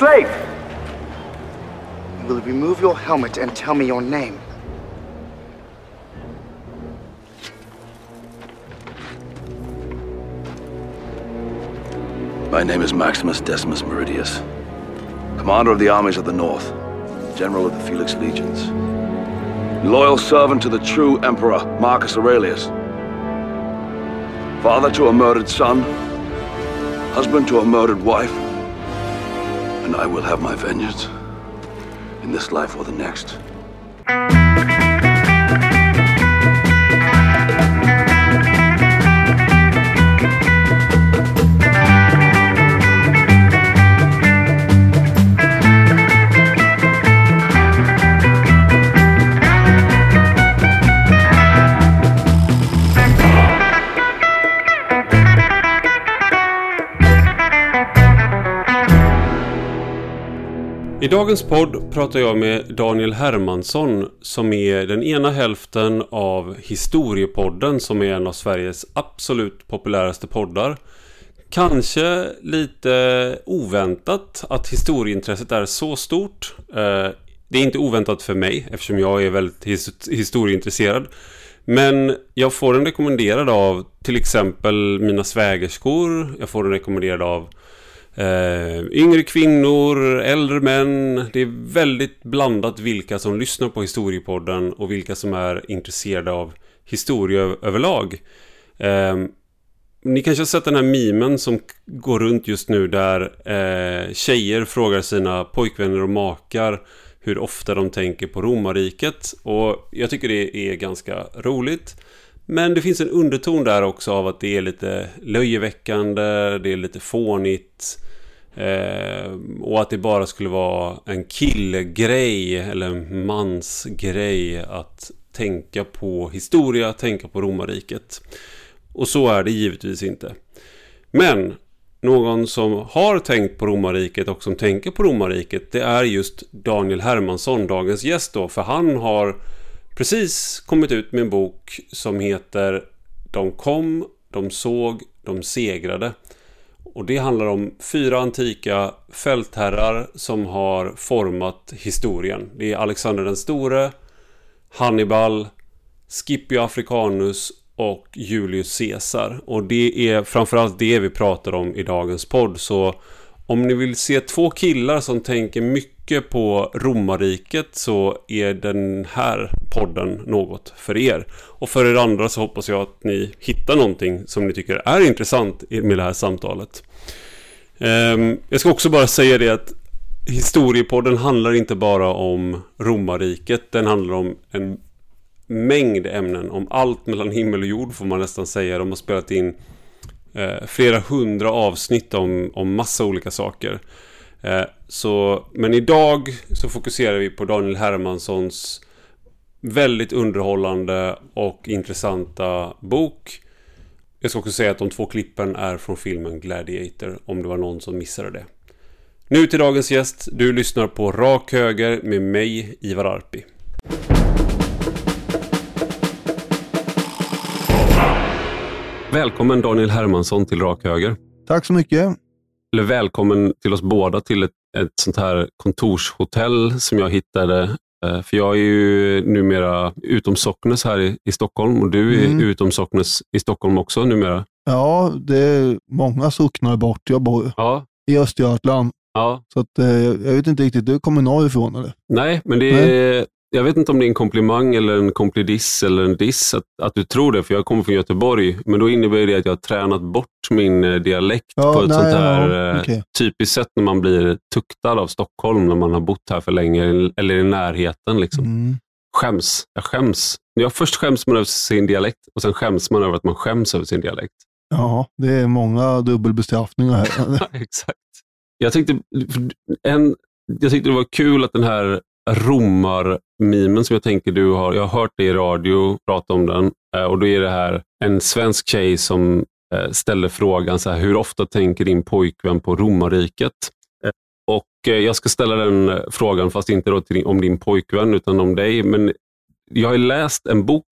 slave. You will remove your helmet and tell me your name. My name is Maximus Decimus Meridius, commander of the armies of the North, general of the Felix Legions, loyal servant to the true emperor Marcus Aurelius, father to a murdered son, husband to a murdered wife, and I will have my vengeance in this life or the next. I dagens podd pratar jag med Daniel Hermansson som är den ena hälften av Historiepodden som är en av Sveriges absolut populäraste poddar. Kanske lite oväntat att historieintresset är så stort. Eh, det är inte oväntat för mig eftersom jag är väldigt historieintresserad. Men jag får den rekommenderad av till exempel mina svägerskor. Jag får den rekommenderad av Eh, yngre kvinnor, äldre män. Det är väldigt blandat vilka som lyssnar på historiepodden och vilka som är intresserade av historia överlag. Eh, ni kanske har sett den här memen som går runt just nu där eh, tjejer frågar sina pojkvänner och makar hur ofta de tänker på romarriket. Och jag tycker det är ganska roligt. Men det finns en underton där också av att det är lite löjeväckande, det är lite fånigt. Eh, och att det bara skulle vara en killgrej eller en mansgrej att tänka på historia, tänka på romarriket. Och så är det givetvis inte. Men någon som har tänkt på romarriket och som tänker på romarriket det är just Daniel Hermansson, dagens gäst då. För han har precis kommit ut med en bok som heter De kom, de såg, de segrade. Och det handlar om fyra antika fältherrar som har format historien. Det är Alexander den store, Hannibal, Scipio Africanus och Julius Caesar. Och det är framförallt det vi pratar om i dagens podd. Så om ni vill se två killar som tänker mycket på romarriket så är den här podden något för er. Och för er andra så hoppas jag att ni hittar någonting som ni tycker är intressant med det här samtalet. Ehm, jag ska också bara säga det att historiepodden handlar inte bara om romarriket. Den handlar om en mängd ämnen. Om allt mellan himmel och jord får man nästan säga. De har spelat in eh, flera hundra avsnitt om, om massa olika saker. Eh, så, men idag så fokuserar vi på Daniel Hermanssons väldigt underhållande och intressanta bok. Jag ska också säga att de två klippen är från filmen Gladiator, om det var någon som missade det. Nu till dagens gäst. Du lyssnar på Rak Höger med mig, Ivar Arpi. Välkommen Daniel Hermansson till Rak Höger. Tack så mycket. Eller välkommen till oss båda till ett, ett sånt här kontorshotell som jag hittade. Eh, För jag är ju numera utom Socknes här i, i Stockholm och du är Mm. utom Socknes i Stockholm också numera. Ja, det är många socknar bort. Jag bor Ja, i Östergötland, ja. så att, eh, jag vet inte riktigt. Du kommer norrifrån eller? Nej, men det är, jag vet inte om det är en komplimang eller en komplidiss eller en diss att, att du tror det, för jag kommer från Göteborg. Men då innebär det att jag har tränat bort min eh, dialekt Ja, på ett nej, sånt här ja, eh, okej. typiskt sätt när man blir tuktad av Stockholm när man har bott här för länge eller i närheten. Liksom. Mm. Skäms. Jag skäms. Jag först skäms man över sin dialekt och sen skäms man över att man skäms över sin dialekt. Ja, det är många dubbelbestraffningar här. Exakt. Jag tyckte, en, jag tyckte det var kul att den här romar-mimen som jag tänker du har, jag har hört det i radio, prata om den, eh, och då är det här en svensk tjej som eh, ställer frågan så här, hur ofta tänker din pojkvän på romarriket? Eh, och jag ska ställa den frågan, fast inte då till, din- om din pojkvän, utan om dig. Men jag har läst en bok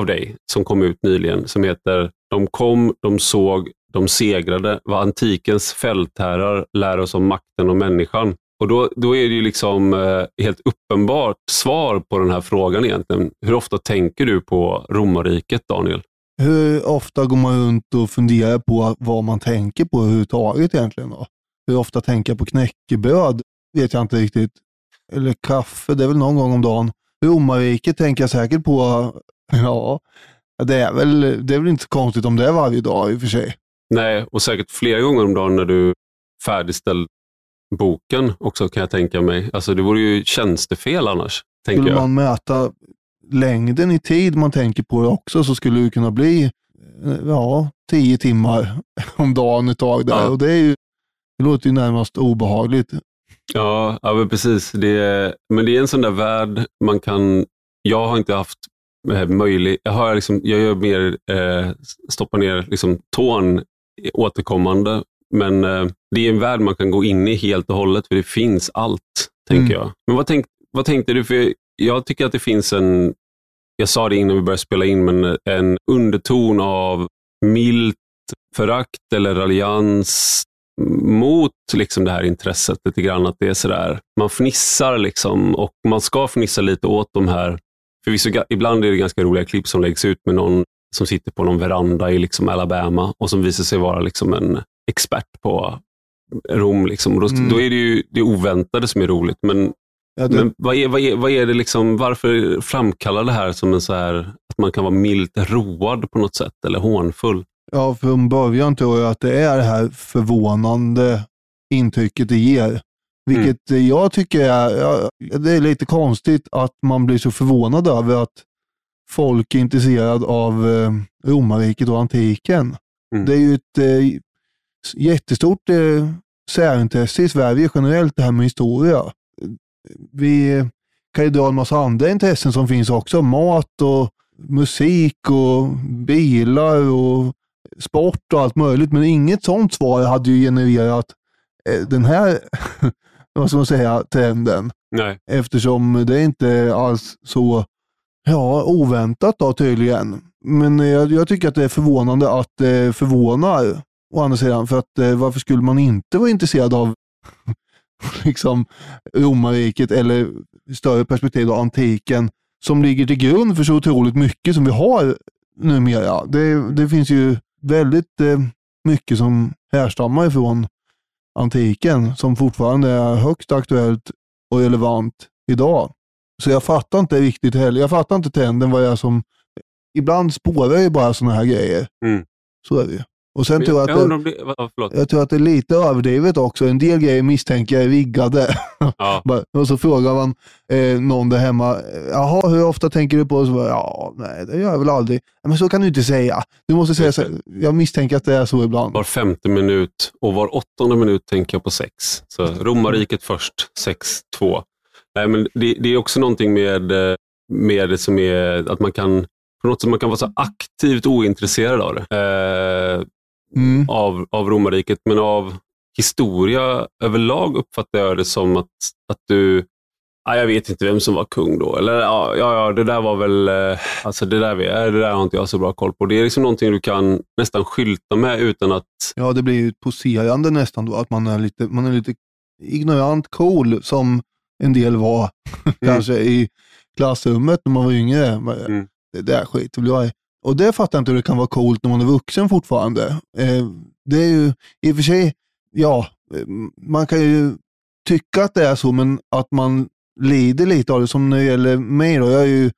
av dig som kom ut nyligen som heter De kom, de såg, de segrade. Vad antikens fältherrar lär oss om makten och människan. Och då, då är det ju liksom eh, helt uppenbart svar på den här frågan egentligen. Hur ofta tänker du på romarriket, Daniel? Hur ofta går man runt och funderar på vad man tänker på överhuvudtaget egentligen? Då? Hur ofta tänker jag på knäckebröd? vet jag inte riktigt. Eller kaffe, det är väl någon gång om dagen. Romarriket tänker jag säkert på. Ja, det är, väl, det är väl inte så konstigt om det är varje dag i och för sig. Nej, och säkert flera gånger om dagen när du färdigställt boken också kan jag tänka mig. Alltså det vore ju tjänstefel annars. Skulle jag. man mäta längden i tid man tänker på det också så skulle det kunna bli eh, ja, tio timmar om dagen ett tag där. Ja. Och det, är ju, det låter ju närmast obehagligt. Ja, ja men precis. Det är, men det är en sån där värld man kan... Jag har inte haft eh, möjlighet... Jag, har liksom, jag gör mer eh, stoppa ner liksom, tån återkommande. Men eh, det är en värld man kan gå in i helt och hållet, för det finns allt, tänker Mm. jag. Men vad, tänk, vad tänkte du? För jag tycker att det finns en... Jag sa det innan vi började spela in, men en underton av milt förakt eller raljans mot liksom det här intresset lite grann. Att det är sådär, man fnissar liksom och man ska fnissa lite åt de här, förvisso ibland är det ganska roliga klipp som läggs ut med någon som sitter på någon veranda i liksom Alabama och som visar sig vara liksom en expert på Rom. Liksom. Då, Mm. då är det ju det oväntade som är roligt. Men, Ja, det, men vad, är, vad, är, vad är det liksom, varför framkallar det här som en så här, att man kan vara milt road på något sätt eller hånfull? ja, från början tror jag att det är det här förvånande intrycket det ger. Vilket Mm. jag tycker är, ja, det är lite konstigt att man blir så förvånad över att folk är intresserade av eh, romarriket och antiken. Mm. Det är ju ett eh, jättestort eh, särintresse i Sverige generellt det här med historia. Vi kan ju dra en massa andra intressen som finns också. Mat och musik och bilar och sport och allt möjligt. Men inget sånt svar hade ju genererat eh, den här, vad ska man säga, trenden. Nej. Eftersom det inte alls så ja, oväntat då tydligen. Men jag, jag tycker att det är förvånande att det förvånar å andra sidan. För att eh, varför skulle man inte vara intresserad av liksom romarriket eller i större perspektiv då, antiken som ligger till grund för så otroligt mycket som vi har numera. Det, det finns ju väldigt eh, mycket som härstammar ifrån antiken som fortfarande är högst aktuellt och relevant idag. Så jag fattar inte riktigt heller. Jag fattar inte trenden vad det är som... Ibland spårar ju bara sådana här grejer. Mm. Så är det ju. Och sen Men tror jag jag att det, det, jag tror att det är lite överdrivet också. En del grejer misstänker jag är riggade. Ja. Och så frågar man eh, någon där hemma, jaha, hur ofta tänker du på? Och så bara, ja, nej, det gör jag väl aldrig. "Ja, Men så kan du inte säga. Du måste säga så. Jag misstänker att det är så ibland. Var femte minut och var åttonde minut tänker jag på sex. Så romarriket först, sex, två. Nej, men det, det är också någonting med, eh, med det som är att man kan på något sätt man kan vara så aktivt ointresserad av det. Eh, Mm. av, av romarriket, men av historia överlag uppfattar jag det som att, att du Ja, jag vet inte vem som var kung då. Eller ja, ja, det där var väl... eh, Alltså det där, det där har inte jag så bra koll på. Det är liksom någonting du kan nästan skylta med utan att... Ja, det blir ju poserande nästan då, att man är lite, man är lite ignorant cool som en del var kanske i klassrummet när man var yngre. Mm. Det där skiter väl jag i. Och det fattar jag inte hur det kan vara coolt när man är vuxen fortfarande. Eh, det är ju i och för sig, ja, eh, man kan ju tycka att det är så, men att man lider lite av det. Som när det gäller mig då, jag är ju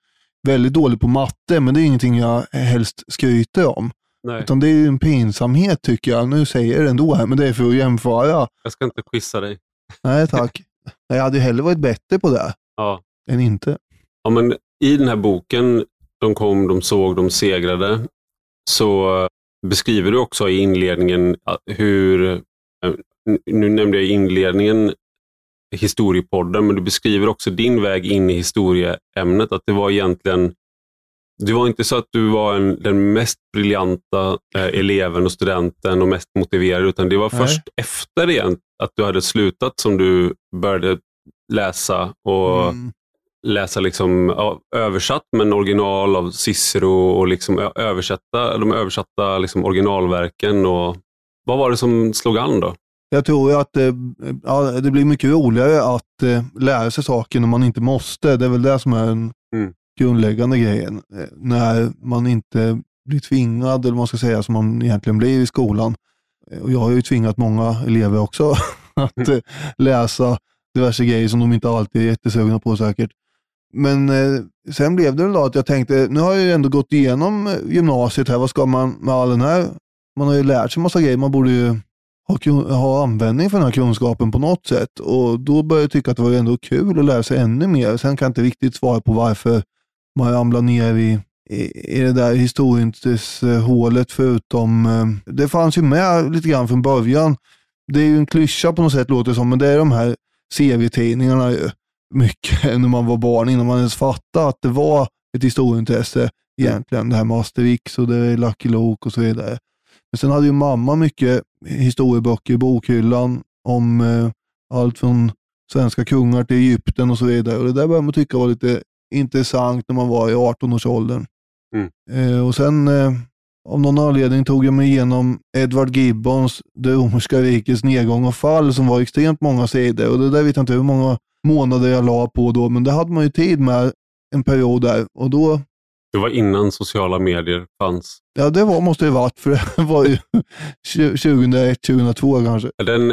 väldigt dålig på matte, men det är ingenting jag helst skryter om. Nej, Utan det är ju en pinsamhet tycker jag. Nu säger jag det ändå här, men det är för att jämföra. jag ska inte quizza dig. Nej tack. jag hade ju hellre varit bättre på det Ja. än inte. Ja, men I den här boken, De kom, de såg, de segrade, så beskriver du också i inledningen hur, eh, nu nämnde jag i inledningen historiepodden, men du beskriver också din väg in i historieämnet, att det var egentligen det var inte så att du var en, den mest briljanta eh, eleven och studenten och mest motiverad, utan det var Nej. först efter igen, att du hade slutat som du började läsa och Mm. Läsa liksom, översatt, men original av Cicero och liksom översätta de översatta liksom originalverken. Och, vad var det som slog an då? Jag tror att eh, ja, det blir mycket roligare att eh, lära sig saker när man inte måste. Det är väl det som är den Mm. grundläggande grejen. Eh, När man inte blir tvingad, eller vad man ska säga, som man egentligen blir i skolan. Och jag har ju tvingat många elever också att eh, läsa diverse grejer som de inte alltid är jättesugna på säkert. Men eh, sen blev det väl då att jag tänkte, nu har jag ju ändå gått igenom eh, gymnasiet här, vad ska man med all den här? Man har ju lärt sig massa grejer, man borde ju ha, ha användning för den här kunskapen på något sätt. Och då började jag tycka att det var ändå kul att lära sig ännu mer. Sen kan jag inte riktigt svara på varför man ramlar ner i, i, i det där historieintressehålet förutom, eh, det fanns ju med lite grann från början. Det är ju en klyscha på något sätt låter det som, men det är de här serietidningarna ju. Mycket när man var barn, innan man ens fattade att det var ett historieintresse egentligen. Det här med Asterix och det är Lucky Luke och så vidare. Men sen hade ju mamma mycket historieböcker i bokhyllan om eh, allt från svenska kungar till Egypten och så vidare. Och det där började man tycka var lite intressant när man var i 18-årsåldern. Mm. Eh, och sen eh, av någon anledning tog jag mig igenom Edward Gibbons Det romerska rikets nedgång och fall som var extremt många sidor. Och det där vet jag inte hur många månader jag la på då, men det hade man ju tid med en period där. Och då, Det var innan sociala medier fanns. ja det var, måste det ha varit, för det var ju 2001, 2002 kanske. Den,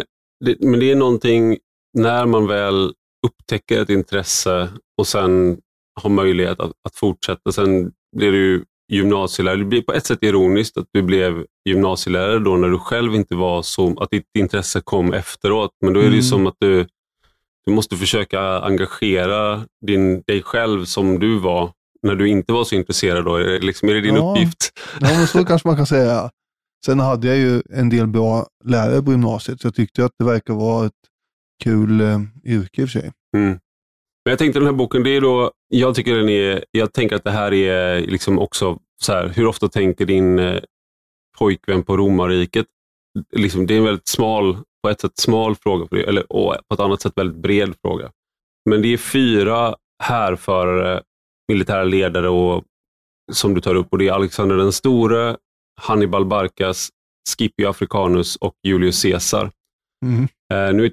det, men det är någonting när man väl upptäcker ett intresse och sen har möjlighet att, att fortsätta. Sen blir du gymnasielärare. Det blir på ett sätt ironiskt att du blev gymnasielärare då när du själv inte var så, att ditt intresse kom efteråt. Men då är det ju Mm. som att du, du måste försöka engagera din, dig själv som du var när du inte var så intresserad. Då. Är, det liksom, är det din Ja. uppgift? Ja, men så kanske man kan säga. Sen hade jag ju en del bra lärare på gymnasiet, så jag tyckte att det verkar vara ett kul eh, yrke i och för sig. Mm. Men jag tänkte den här boken, det är då, jag tycker den är, jag tänker att det här är liksom också så här, hur ofta tänker din eh, pojkvän på romarriket? Liksom, det är en väldigt smal, på ett sätt smal fråga, för det, eller och på ett annat sätt väldigt bred fråga. Men det är fyra härförare, militära ledare och, som du tar upp och det är Alexander den store, Hannibal Barcas, Scipio Africanus och Julius Caesar. Mm. Eh, nu,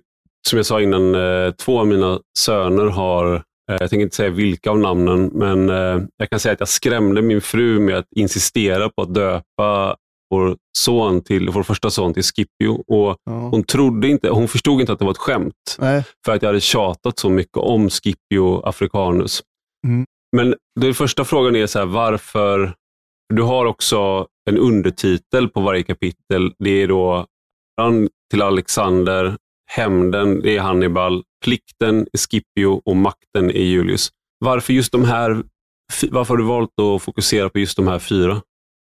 som jag sa innan, eh, två av mina söner har, eh, jag tänker inte säga vilka av namnen, men eh, jag kan säga att jag skrämde min fru med att insistera på att döpa vår, son till, vår första son till Scipio. Och Ja. hon, trodde inte, hon förstod inte att det var ett skämt, Nej, för att jag hade tjatat så mycket om Scipio Africanus. Mm. Men den första frågan är så här, varför... Du har också en undertitel på varje kapitel. Det är då till Alexander, hämnden det är Hannibal, plikten är Scipio och makten är Julius. Varför just de här? Varför har du valt att fokusera på just de här fyra?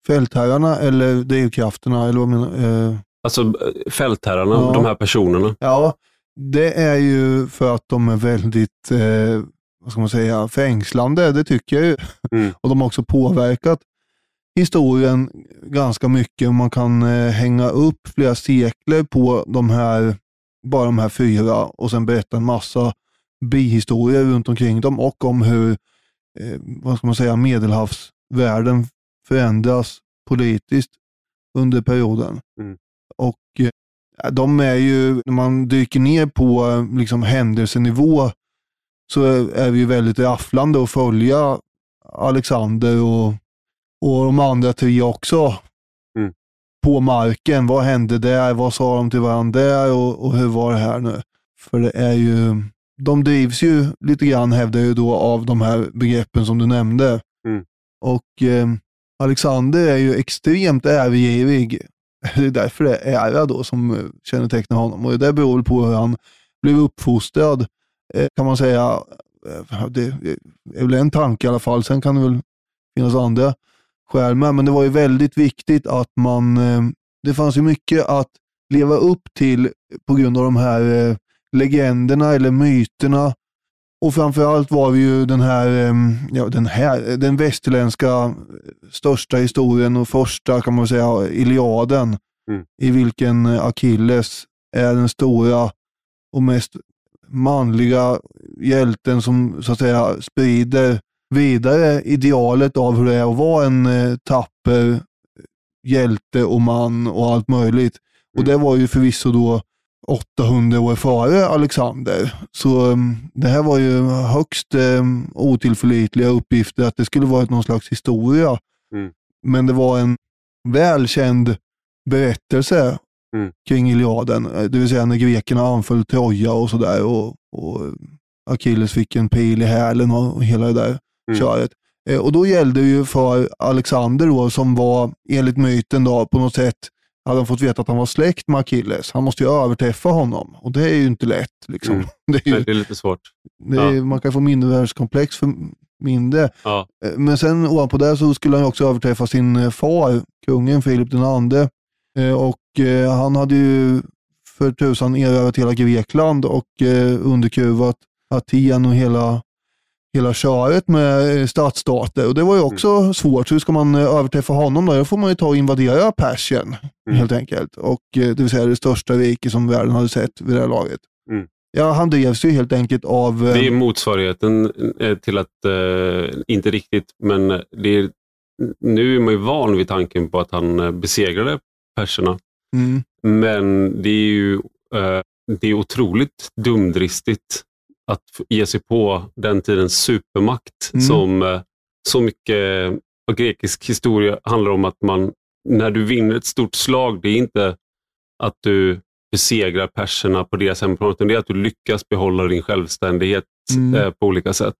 Fältherrarna eller drivkrafterna, eller vad menar eh, Alltså eh, fältherrarna, Ja. de här personerna. Ja, det är ju för att de är väldigt, eh, vad ska man säga, fängslande. Det tycker jag ju. Mm. Och de har också påverkat historien ganska mycket. Man kan eh, hänga upp flera sekler på de här, bara de här fyra och sen berätta en massa bihistorier runt omkring dem och om hur, eh, vad ska man säga, medelhavsvärlden förändras politiskt under perioden. Mm. Och eh, de är ju, när man dyker ner på eh, liksom, händelsenivå så är vi ju väldigt rafflande att följa Alexander och, och de andra tre också. Mm. På marken. Vad hände där? Vad sa de till varandra där? Och, och hur var det här nu? För det är ju, de drivs ju lite grann, hävdar jag ju då, av de här begreppen som du nämnde. Mm. Och eh, Alexander är ju extremt ärgirig. Det är därför det är ära då som eh, kännetecknar honom. Och det beror väl på hur han blev uppfostrad, eh, kan man säga. Eh, det är väl en tanke i alla fall. Sen kan det väl finnas andra skäl med. Men det var ju väldigt viktigt att man, det fanns ju mycket att leva upp till på grund av de här legenderna eller myterna. Och framförallt var vi ju den här, eh, ja, den här, den västerländska största historien och första kan man säga, Iliaden. Mm. I vilken Achilles är den stora och mest manliga hjälten som så att säga sprider vidare idealet av hur det är att vara en eh, tapper hjälte och man och allt möjligt. Och Mm. det var ju förvisso då 800 år före Alexander. Så um, det här var ju högst um, otillförlitliga uppgifter att det skulle varit någon slags historia. Mm. Men det var en välkänd berättelse Mm. kring Iliaden. eh, Det vill säga när grekerna anföll Troja och sådär och, och Achilles fick en pil i hälen och hela det där Mm. köret. Eh, Och då gällde det ju för Alexander då, som var enligt myten då, på något sätt hade han fått veta att han var släkt med Achilles. Han måste ju överträffa honom och det är ju inte lätt. Liksom. Mm. Det är ju, det är lite svårt. är, Man kan få mindervärdeskomplex för mindre. Ja. Eh, Men sen ovanpå det så skulle han också överträffa sin eh, far, kungen Filip den andre. Eh, Och eh, han hade ju för tusan erövrat hela Grekland och eh, underkuvat Aten och hela, hela köret med stadsstater. Och det var ju också svårt. Så hur ska man eh, överträffa honom då? Då får man ju ta och invadera Persien Mm. helt enkelt. Och, eh, det vill säga det största rike som världen hade sett vid det här laget. Mm. Ja, han drevs ju helt enkelt av... eh, Det är motsvarigheten till att, eh, inte riktigt, men det är, nu är man ju van vid tanken på att han besegrade perserna. mm, Men det är ju eh, det är otroligt dumdristigt att ge sig på den tidens supermakt Mm. som eh, så mycket av grekisk historia handlar om att man, när du vinner ett stort slag, det är inte att du besegrar perserna på deras hemmaplan, utan det är att du lyckas behålla din självständighet Mm. eh, på olika sätt.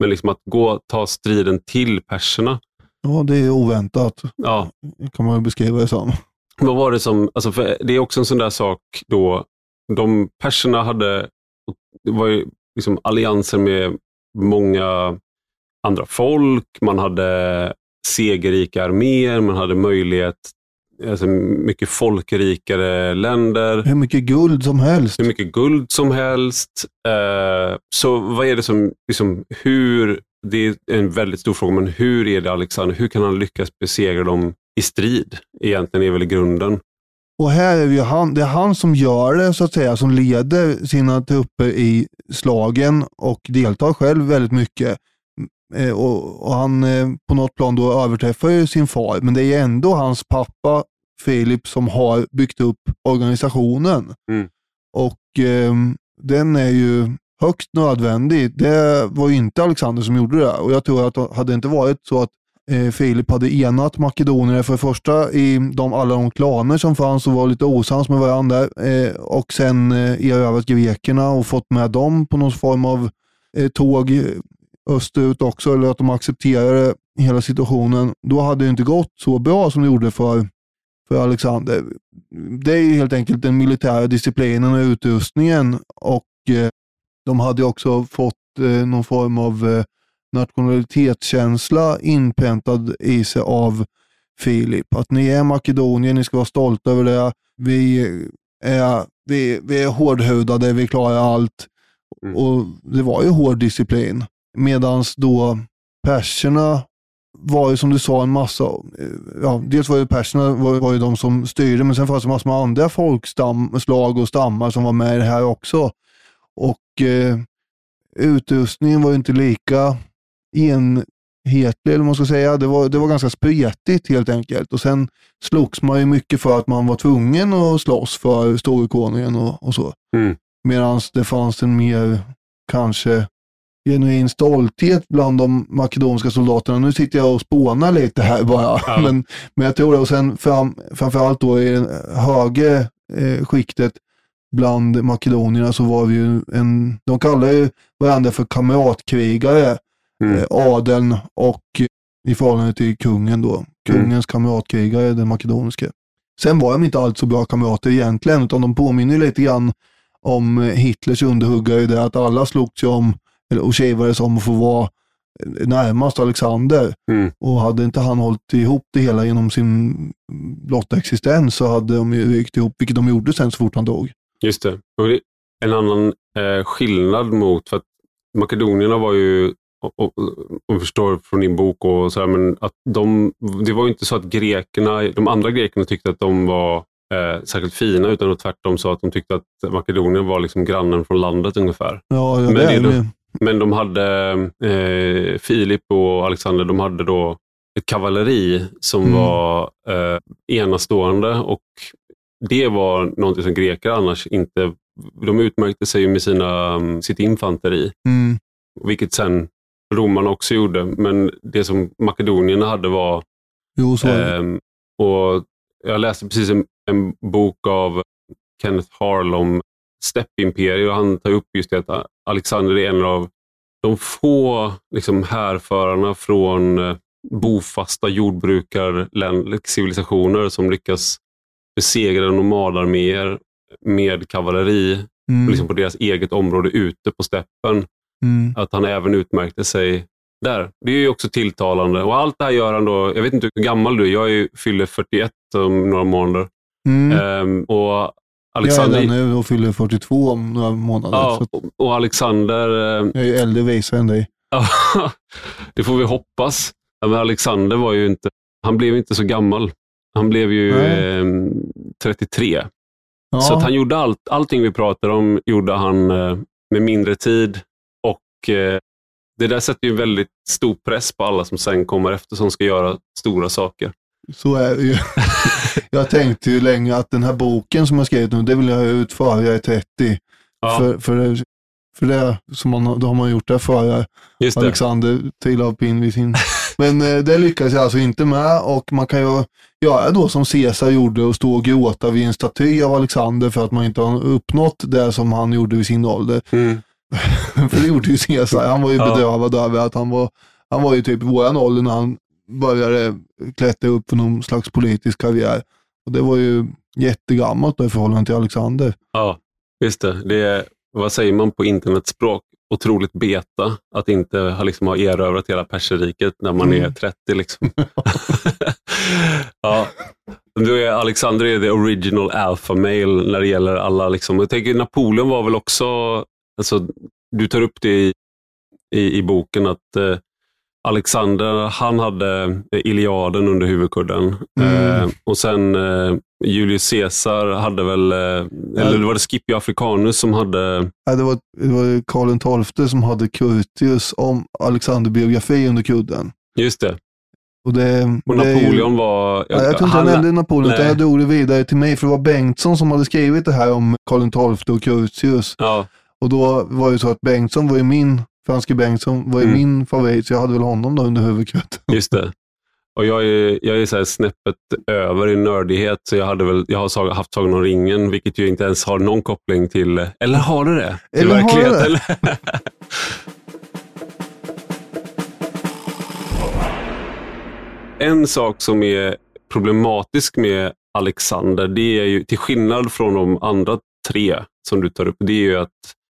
Men liksom att gå ta striden till perserna, ja, det är oväntat, ja, kan man ju beskriva det som. Vad var det som, alltså det är också en sån där sak då, de perserna hade, det var ju liksom allianser med många andra folk, man hade segerrika arméer, man hade möjlighet, alltså mycket folkrikare länder, Hur mycket guld som helst. hur mycket guld som helst. Eh, så vad är det som, liksom, hur, det är en väldigt stor fråga, men hur är det Alexander, hur kan han lyckas besegra dem i strid? Egentligen är väl grunden. Och här är det han, det är han som gör det, så att säga, som leder sina trupper i slagen och deltar själv väldigt mycket. Eh, och, och Han eh, på något plan då överträffar ju sin far, men det är ändå hans pappa Filip som har byggt upp organisationen. Mm. Och eh, den är ju högst nödvändig. Det var ju inte Alexander som gjorde det. Och jag tror att hade det inte varit så att eh, Filip hade enat makedonierna för det första i de, alla de klaner som fanns och var lite osams med varandra eh, och sen eh, erövrat grekerna och fått med dem på någon form av eh, tåg österut också, eller att de accepterade hela situationen. Då hade det inte gått så bra som det gjorde för, för Alexander. Det är helt enkelt den militära disciplinen och utrustningen och eh, de hade också fått eh, någon form av eh, nationalitetskänsla inpräntad i sig av Filip. Att ni är Makedonien, ni ska vara stolta över det. Vi är, vi, vi är hårdhudade, vi klarar allt. Mm. Och Det var ju hård disciplin. Medan då perserna var ju som du sa en massa, ja, dels var ju perserna var, var ju de som styrde, men sen fanns det massor med andra folkslag och stammar som var med i det här också. Och eh, utrustningen var ju inte lika enhetlig, eller vad man ska säga. Det var, det var ganska spretigt helt enkelt. Och sen slogs man ju mycket för att man var tvungen att slåss för storkonungen och, och så. Mm. Medan det fanns en mer, kanske, genuin stolthet bland de makedoniska soldaterna. Nu sitter jag och spånar lite här bara. Ja. Men, men jag tror det. Och sen fram, framförallt då i det högre eh, skiktet bland makedonierna så var vi ju en, de kallar ju varandra för kamratkrigare, Mm. eh, adeln och i förhållande till kungen då. Kungens kamratkrigare, den makedoniske. Sen var de inte alls så bra kamrater egentligen, utan de påminner lite grann om eh, Hitlers underhuggare i det att alla slogs ju om, eller, och kivades om att få vara eh, närmast Alexander. Mm. Och hade inte han hållit ihop det hela genom sin blotta existens så hade de ju rykt ihop, vilket de gjorde sen så fort han dog. Just det. Och det en annan eh, skillnad mot, för att makedonierna var ju, och, och, förstår från din bok, och så här, men att de, det var ju inte så att grekerna, de andra grekerna tyckte att de var eh, särskilt fina, utan att tvärtom så att de tyckte att Makedonien var liksom grannen från landet ungefär. Ja, ja Men det det. Men de hade, eh, Filip och Alexander, de hade då ett kavalleri som Mm. var eh, enastående och det var något som greker annars inte... De utmärkte sig med sina, mm, sitt infanteri, Mm. vilket sen romarna också gjorde. Men det som makedonierna hade var... Jo, så ehm, och jag läste precis en, en bok av Kenneth Harl om och han tar upp just det att Alexander är en av de få liksom, härförarna från eh, bofasta jordbrukarcivilisationer som lyckas besegra nomadarméer med kavalleri Mm. liksom på deras eget område ute på steppen. Mm. Att han även utmärkte sig där. Det är ju också tilltalande. Och allt det här gör han då, jag vet inte hur gammal du är, jag är fyller 41 om några månader. Mm. Ehm, och Jag är Alexander, där nu och fyller 42 om några månader. ja, att och- Alexander eh, jag är ju äldre visare än dig. Det får vi hoppas. Men Alexander var ju inte, han blev inte så gammal. Han blev ju eh, 33. Ja. Så han gjorde allt, allting vi pratar om gjorde han eh, med mindre tid. Eh, Det där sätter ju väldigt stor press på alla som sen kommer efter som ska göra stora saker. Så är det ju. jag tänkte ju länge att den här boken som jag skrivit nu, det vill jag ha ut före jag är 30. Ja, För, för, det, för det, som man, då har man gjort det före det. Alexander vid sin... Men eh, det lyckades jag alltså inte med och man kan ju göra då som Caesar gjorde och stå och gråta vid en staty av Alexander för att man inte har uppnått det som han gjorde vid sin ålder. Mm. för det gjorde ju Caesar. Han var ju Ja. bedrövad över att han var, han var ju typ våran ålder när han började klättra upp för någon slags politisk karriär. Och det var ju jättegammalt då i förhållande till Alexander. Ja, just det. det är, vad säger man på internetspråk? Otroligt beta att inte ha, liksom, ha erövrat hela perseriket när man är Mm. 30. Liksom. ja. Du är, Alexander är the original alpha male när det gäller alla. Liksom. Jag tänker Napoleon var väl också, alltså, du tar upp det i, i, i boken, att eh, Alexander, han hade Iliaden under huvudkudden. Mm. Eh, och sen eh, Julius Caesar hade väl, eh, eller var det Scipio Africanus som hade, Ja, det, var, det var Karl XII som hade Curtius om Alexander-biografi under kudden. just det, Och, det, och är ju- Napoleon var... Ja, jag tror inte han nämnde Napoleon, utan nej. jag drog det vidare till mig, för det var Bengtsson som hade skrivit det här om Karl XII och Curtius. Ja, Och då var det så att Bengtsson var ju min, Franske Bengtsson var ju Mm. min favorit, så jag hade väl honom då under huvudkudden. just det. Och jag är, jag är så här snäppet över i nördighet, så jag, hade väl, jag har haft Sagan om ringen, vilket ju inte ens har någon koppling till... Eller har det det? Till Eller har det? Eller? en sak som är problematisk med Alexander, det är ju till skillnad från de andra tre som du tar upp, det är ju att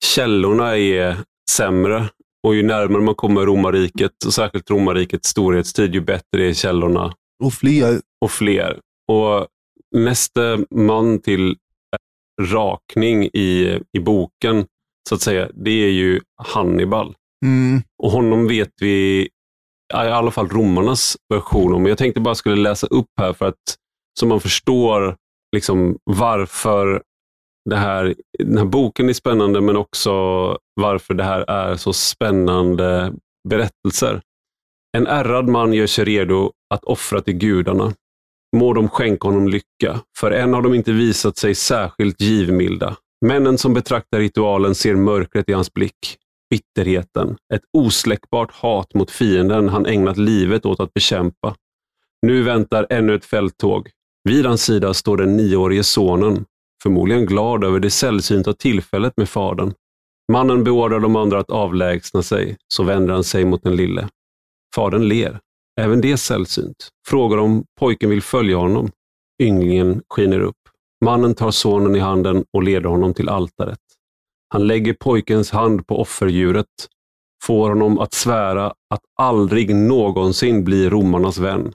källorna är sämre och ju närmare man kommer romarriket, och särskilt romarrikets storhetstid, ju bättre är källorna Och fler. och fler. Och nästa man till rakning i, i boken, så att säga, det är ju Hannibal. Mm. Och honom vet vi, i alla fall romarnas version om. Jag tänkte bara skulle läsa upp här för att så man förstår liksom varför det här, den här boken är spännande, men också varför det här är så spännande berättelser. En ärrad man gör sig redo att offra till gudarna. Må de skänka honom lycka, för än har de inte visat sig särskilt givmilda. Männen som betraktar ritualen ser mörkret i hans blick, bitterheten, ett osläckbart hat mot fienden han ägnat livet åt att bekämpa. Nu väntar ännu ett fälttåg. Vid hans sida står den nioårige sonen, förmodligen glad över det sällsynta tillfället med fadern. Mannen beordrar de andra att avlägsna sig, så vänder han sig mot den lille. Fadern ler. Även det är sällsynt. Frågar om pojken vill följa honom. Ynglingen skiner upp. Mannen tar sonen i handen och leder honom till altaret. Han lägger pojkens hand på offerdjuret, får honom att svära att aldrig någonsin bli romarnas vän.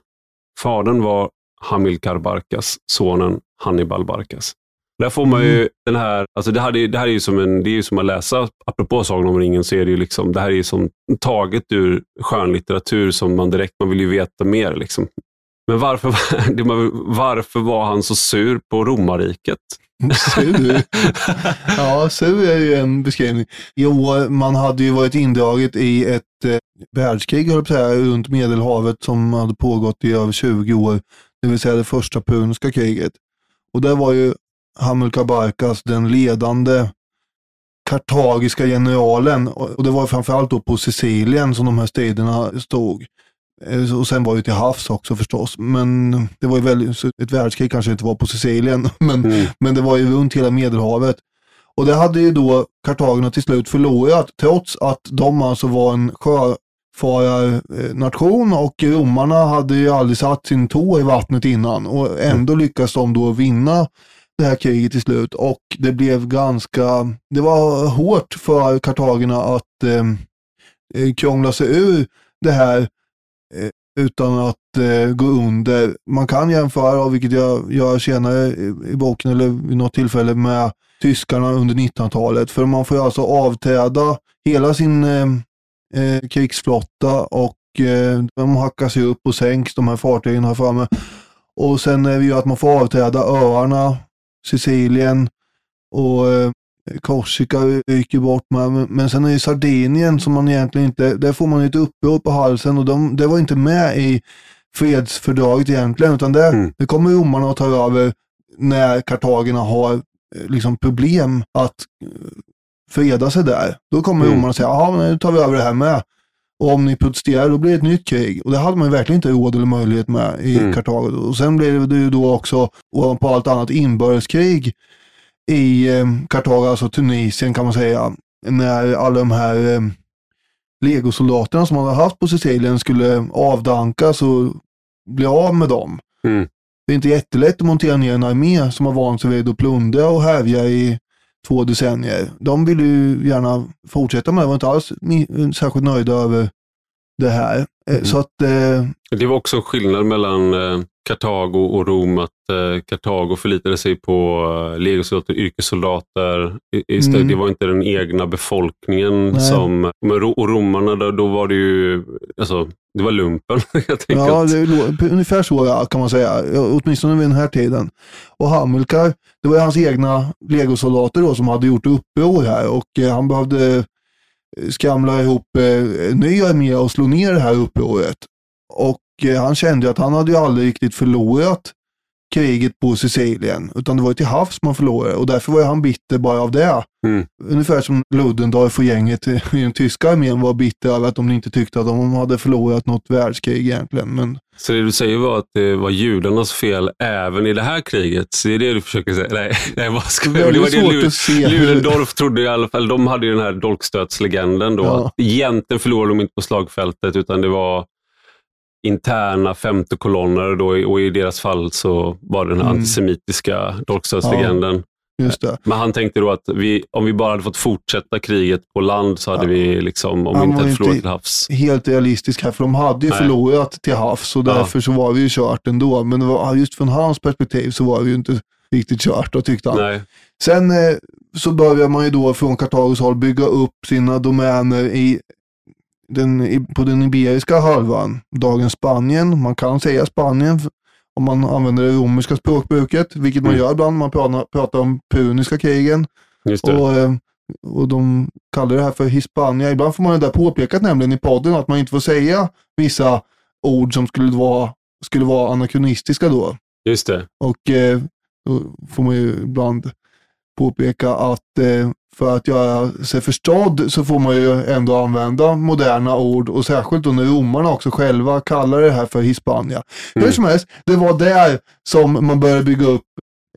Fadern var Hamilkar Barkas, sonen Hannibal Barkas. Där får man ju den här, alltså det här, är, det här är ju som en, det är som att läsa, apropå Sagan om ringen, så är det ju liksom, det här är ju som taget ur skönlitteratur som man direkt, man vill ju veta mer. Liksom. Men varför, varför var han så sur på romarriket? Sur. Ja, sur är ju en beskrivning. Jo, man hade ju varit indraget i ett eh, världskrig, höll jag säga, runt Medelhavet som hade pågått i över 20 år. Det vill säga det första puniska kriget. Och där var ju Hamilcar Barcas, den ledande kartagiska generalen. Och det var framförallt då på Sicilien som de här striderna stod. Eh, och sen var det till havs också förstås. Men det var ju väldigt, ett världskrig kanske inte var på Sicilien, men, mm. men det var ju runt hela Medelhavet. Och det hade ju då kartagerna till slut förlorat, trots att de alltså var en sjöfararnation och romarna hade ju aldrig satt sin tå i vattnet innan och ändå lyckades de då vinna det här kriget till slut och det blev ganska, det var hårt för kartagerna att eh, eh, krångla sig ur det här eh, utan att eh, gå under. Man kan jämföra, vilket jag gör senare i, i boken eller vid något tillfälle med tyskarna under 1900-talet. För man får alltså avträda hela sin eh, eh, krigsflotta och eh, de hackas ju upp och sänks, de här fartygen här framme. Och sen är det ju att man får avträda öarna, Sicilien och eh, Korsika ryker bort med. Men sen är det Sardinien som man egentligen inte, där får man ett uppror på halsen och de, det var inte med i fredsfördraget egentligen, utan det, mm. det kommer romarna att ta över när kartagerna har Eh, liksom problem att eh, freda sig där. Då kommer mm. romarna säga, ja nu tar vi över det här med. Och om ni protesterar då blir det ett nytt krig. Och det hade man ju verkligen inte råd eller möjlighet med i mm. Kartago. Och sen blev det ju då också, ovanpå allt annat, inbördeskrig i eh, Kartago, alltså Tunisien kan man säga. När alla de här eh, legosoldaterna som man hade haft på Sicilien skulle avdankas och bli av med dem. Mm. Det är inte jättelätt att montera ner en armé som har vant sig vid att plundra och härja i två decennier. De vill ju gärna fortsätta med det, var inte alls särskilt nöjda över det här. Eh, mm. Så att, eh... Det var också en skillnad mellan eh, Kartago och Rom, att eh, Kartago förlitade sig på eh, legosoldater, yrkessoldater. Istället, mm. Det var inte den egna befolkningen Nej. som... Och romarna, då, då var det ju... Alltså, det var lumpen helt enkelt. Ja, det, ungefär så kan man säga. Åtminstone vid den här tiden. Och Hamilkar, det var hans egna legosoldater då som hade gjort uppror här och eh, han behövde eh, skramla ihop eh, ny armé och slå ner det här upproret. Och eh, han kände att han hade ju aldrig riktigt förlorat kriget på Sicilien, utan det var till havs man förlorade och därför var han bitter bara av det. Mm. Ungefär som Ludendorff och gänget i den tyska armén var bitter över att de inte tyckte att de hade förlorat något världskrig egentligen. Men... Så det du säger var att det var judarnas fel även i det här kriget? Så det är det du försöker säga? Nej, nej vad ska det, det var det Lud Ludendorff trodde i alla fall, de hade ju den här dolkstötslegenden då, ja. att egentligen förlorade de inte på slagfältet utan det var interna femte kolonner då, och i deras fall så var det den mm. antisemitiska dolkstötslegenden. Ja, Men han tänkte då att vi, om vi bara hade fått fortsätta kriget på land så hade ja. vi, liksom, om vi inte hade förlorat till havs. helt realistisk här, för de hade ju Nej. förlorat till havs och därför ja. så var vi ju kört ändå. Men var, just från hans perspektiv så var vi ju inte riktigt kört, då tyckte han. Nej. Sen eh, så börjar man ju då från Kartagos håll bygga upp sina domäner i den, på den Iberiska halvön, dagens Spanien. Man kan säga Spanien om man använder det romerska språkbruket, vilket man mm. gör ibland. Man pratar, pratar om puniska krigen. Och, eh, och de kallar det här för Hispania. Ibland får man det där påpekat nämligen i podden att man inte får säga vissa ord som skulle vara, skulle vara anakronistiska då. Just det. Och eh, då får man ju ibland påpeka att eh, för att göra sig förstådd så får man ju ändå använda moderna ord och särskilt då när romarna också själva kallar det här för Hispania. Mm. Hur som helst, det var där som man började bygga upp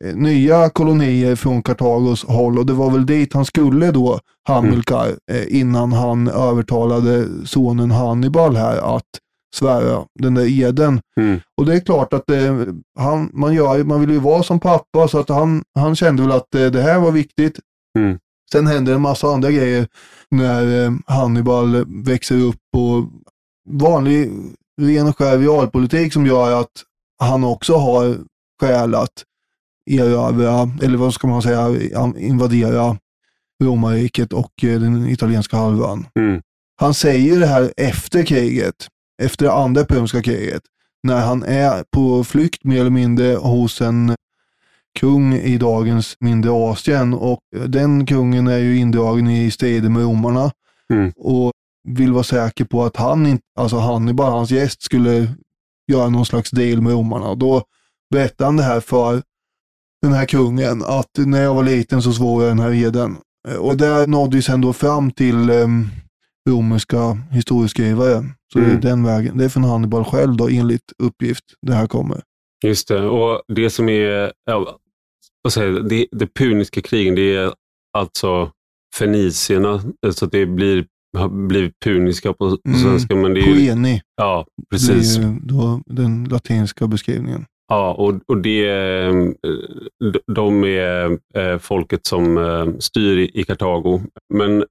eh, nya kolonier från Kartagos håll och det var väl dit han skulle då, Hamilkar, mm. Eh, innan han övertalade sonen Hannibal här att svära den där eden. Mm. Och det är klart att det, han, man, gör, man vill ju vara som pappa så att han, han kände väl att det, det här var viktigt. Mm. Sen händer en massa andra grejer när eh, Hannibal växer upp och vanlig ren och skär realpolitik som gör att han också har skäl att erövra, eller vad ska man säga, invadera romarriket och eh, den italienska halvön. Mm. Han säger det här efter kriget, efter det andra puniska kriget, när han är på flykt mer eller mindre hos en kung i dagens mindre Asien och den kungen är ju indragen i strider med romarna mm. och vill vara säker på att han, inte, alltså Hannibal, hans gäst, skulle göra någon slags deal med romarna. Och då berättar han det här för den här kungen att när jag var liten så svor jag den här eden. Eh, Och det nådde ju sen då fram till eh, romerska historieskrivare. Så det Mm. är den vägen. Det är från Hannibal själv då enligt uppgift det här kommer. Just det, och det som är, ja, vad säger det, det puniska krigen, det är alltså fenicierna, så att det blir, har blivit puniska på, på Mm. svenska. Men det är ju, Poeni, ja, det precis. är ju då den latinska beskrivningen. Ja, och, och det, eh, de är eh, folket som eh, styr i Kartago. Men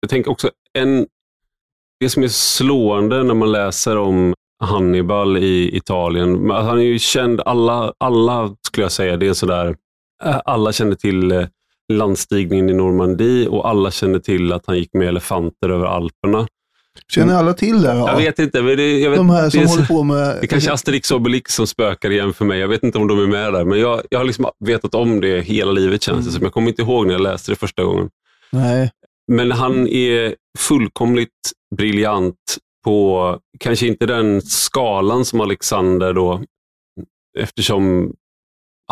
jag tänker också, en, det som är slående när man läser om Hannibal i Italien, han är ju känd, alla, alla skulle jag säga, det är sådär, alla känner till eh, landstigningen i Normandie och alla känner till att han gick med elefanter över Alperna. Känner alla till det? Ja? Jag vet inte, men det, jag vet, De här som det håller på med... det kanske är Asterix och Obelix som spökar igen för mig. Jag vet inte om de är med där, men jag, jag har liksom vetat om det hela livet känns det som. Jag kommer inte ihåg när jag läste det första gången. Nej. Men han är fullkomligt briljant på, kanske inte den skalan som Alexander då, eftersom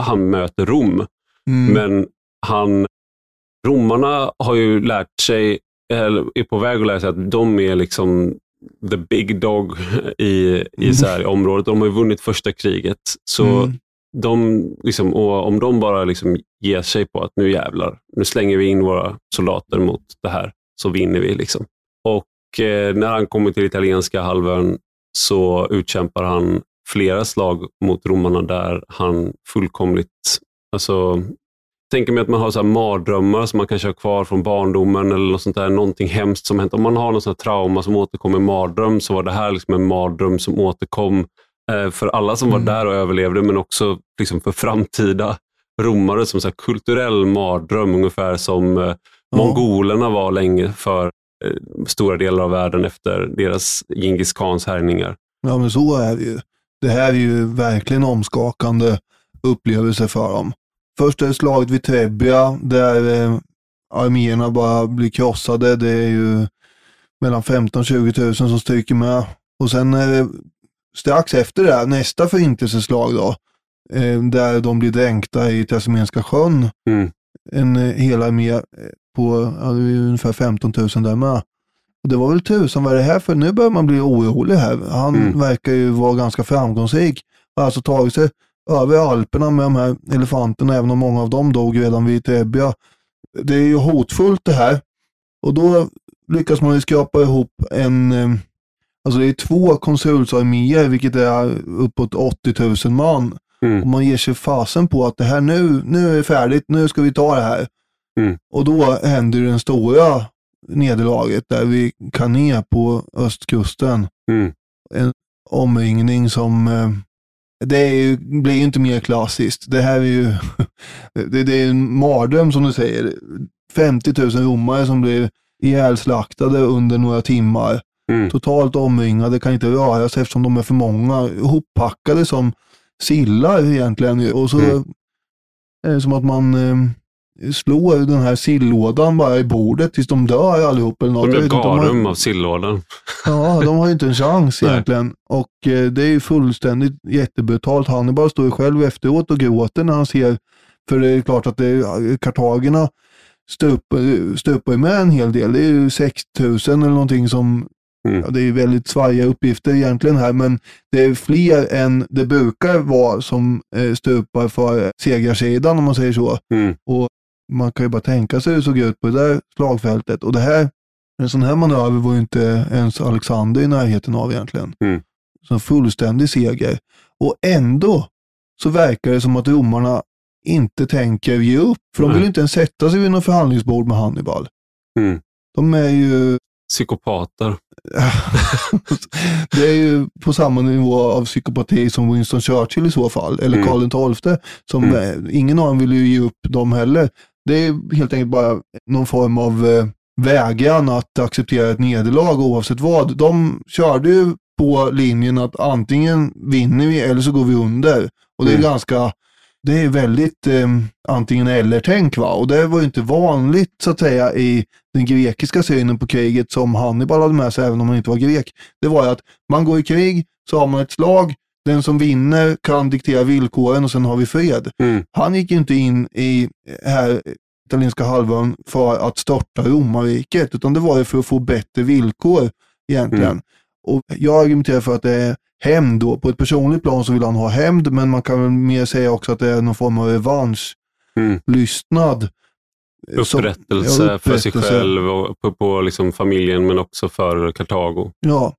han möter Rom. Mm. Men han, romarna har ju lärt sig, eller är på väg att lära sig att de är liksom the big dog i, i så här området. De har ju vunnit första kriget. Så Mm. de, liksom, och om de bara liksom ger sig på att nu jävlar, nu slänger vi in våra soldater mot det här, så vinner vi. Liksom. Och eh, när han kommer till italienska halvön så utkämpar han flera slag mot romarna där han fullkomligt, alltså tänker mig att man har så här mardrömmar som man kanske har kvar från barndomen eller något sånt där, någonting hemskt som hänt. Om man har något sånt här trauma som återkommer i mardröm så var det här liksom en mardröm som återkom eh, för alla som var Mm. där och överlevde, men också liksom för framtida romare som så kulturell mardröm, ungefär som Ja. mongolerna var länge för eh, stora delar av världen efter deras Djingis khans härjningar. Ja, men så är det ju. Det här är ju verkligen omskakande upplevelser för dem. Först är det slaget vid Trebia där eh, arméerna bara blir krossade. Det är ju mellan 15 och 20 000 som stryker med. Och sen är det strax efter det här, nästa förintelseslag då, eh, där de blir dränkta i Trasimeniska sjön. Mm. En eh, hel armé eh, på ja, det är ungefär 15 000 där med. Och det var väl tusan vad är det här för? Nu börjar man bli orolig här. Han Mm. verkar ju vara ganska framgångsrik. Har alltså tagit sig över Alperna med de här elefanterna, även om många av dem dog redan vid Trebia. Det är ju hotfullt det här. Och då lyckas man ju skrapa ihop en, eh, alltså det är två konsulsarméer, vilket är uppåt 80 000 man. Mm. Och man ger sig fasen på att det här nu, nu är det färdigt, nu ska vi ta det här. Mm. Och då händer den stora nederlaget där vi kan ner på östkusten. Mm. En omringning som, eh, det är ju, blir ju inte mer klassiskt. Det här är ju, det, det är en mardröm som du säger. 50 000 romare som blir ihjälslaktade under några timmar. Mm. Totalt omringade, kan inte röra sig eftersom de är för många. Ihoppackade som sillar egentligen. Och så Mm. är det som att man eh, slår den här sillådan bara i bordet tills de dör allihop. Eller något. De inte, de har- garum av sillådan. Ja, de har ju inte en chans egentligen. Och eh, det är ju fullständigt jättebrutalt. Hannibal står ju själv efteråt och gråter när han ser, för det är klart att det är, kartagerna stupar, stupar ju med en hel del. Det är ju 6 000 eller någonting som, Mm. ja, det är väldigt svajiga uppgifter egentligen här, men det är fler än det brukar vara som eh, stupar för segrarsidan om man säger så. Mm. Och man kan ju bara tänka sig hur det såg ut på det där slagfältet. Och det här, en sån här manöver var ju inte ens Alexander i närheten av egentligen. Mm. Så en fullständig seger. Och ändå så verkar det som att romarna inte tänker ge upp. För de vill ju inte ens sätta sig vid något förhandlingsbord med Hannibal. Mm. De är ju, Psykopater. det är ju på samma nivå av psykopati som Winston Churchill i så fall. Eller Mm. Karl XII. Som Mm. ingen av dem vill ju ge upp dem heller. Det är helt enkelt bara någon form av eh, vägran att acceptera ett nederlag oavsett vad. De körde ju på linjen att antingen vinner vi eller så går vi under. Och det är Mm. ganska, det är väldigt eh, antingen eller-tänk va. Och det var ju inte vanligt så att säga i den grekiska synen på kriget som Hannibal hade med sig även om han inte var grek. Det var ju att man går i krig, så har man ett slag, den som vinner kan diktera villkoren och sen har vi fred. Mm. Han gick ju inte in i här italienska halvön för att störta romarriket, utan det var ju för att få bättre villkor egentligen. Mm. Och jag argumenterar för att det är hämnd då. På ett personligt plan så vill han ha hämnd, men man kan väl mer säga också att det är någon form av revansch. Mm. Lystnad. Som- Upprättelse, ja, för sig upprättelse. själv och på, på liksom familjen men också för Kartago. Ja,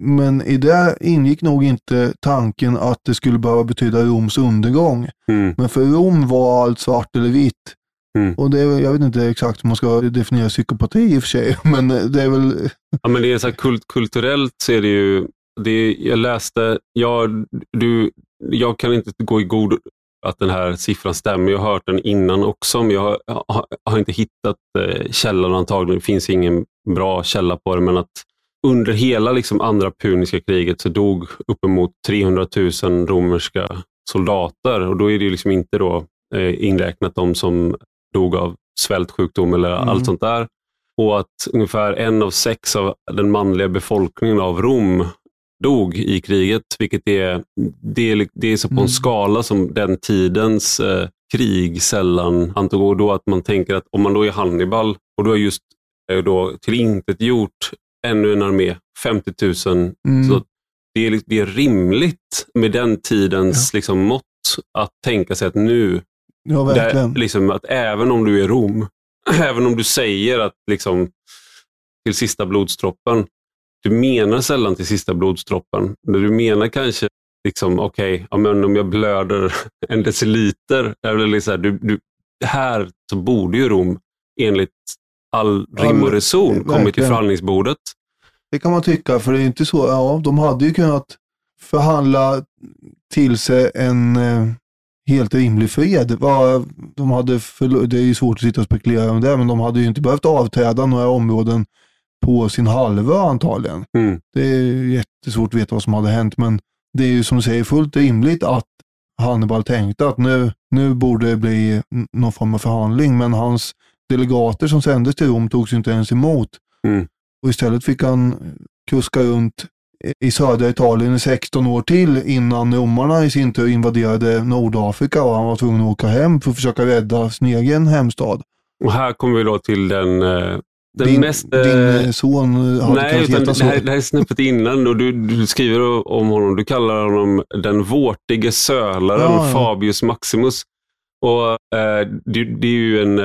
men i det ingick nog inte tanken att det skulle behöva betyda Roms undergång. Mm. Men för Rom var allt svart eller vitt. Mm. Och det är, jag vet inte exakt hur man ska definiera psykopati i och för sig, men det är väl... Ja, men det är så kult, kulturellt så är det ju, det är, jag läste, jag, du, jag kan inte gå i god att den här siffran stämmer. Jag har hört den innan också, men jag har, har, har inte hittat eh, källan antagligen. Det finns ingen bra källa på det, men att under hela liksom, andra puniska kriget så dog uppemot 300 000 romerska soldater och då är det ju liksom inte då eh, inräknat de som dog av svältsjukdom eller Mm. allt sånt där. Och att ungefär en av sex av den manliga befolkningen av Rom dog i kriget, vilket är, det är, det är så på en Mm. skala som den tidens eh, krig sällan antog. Och då att man tänker att om man då är Hannibal och då är just då till intet gjort ännu en armé, 50 000, Mm. så det är, det är rimligt med den tidens liksom, mått att tänka sig att nu Ja, där, liksom, att även om du är Rom, även om du säger att liksom, till sista blodsdroppen, du menar sällan till sista blodsdroppen. Men Du menar kanske, liksom, okej, ja, men om jag blöder en deciliter, eller liksom, du, du, här så borde ju Rom enligt all rim och reson kommit till förhandlingsbordet. Det kan man tycka, för det är inte så. Ja, de hade ju kunnat förhandla till sig en eh, helt rimlig fred. Vad De hade det är ju svårt att sitta och spekulera om det, men de hade ju inte behövt avträda några områden på sin halvö antagligen. Mm. Det är jättesvårt att veta vad som hade hänt, men det är ju som du säger fullt rimligt att Hannibal tänkte att nu, nu borde det bli någon form av förhandling, men hans delegater som sändes till Rom togs inte ens emot. Mm. Och istället fick han kuska runt i södra Italien i 16 år till innan romarna i sin tur invaderade Nordafrika och han var tvungen att åka hem för att försöka rädda sin egen hemstad. Och här kommer vi då till den, eh, den din, mest... eh, din eh, son hade Nej, utan heta det, här, det här är snäppet innan och du, du skriver om honom. Du kallar honom den vårtige sölaren Ja, ja. Fabius Maximus. Och eh, det, det är ju en...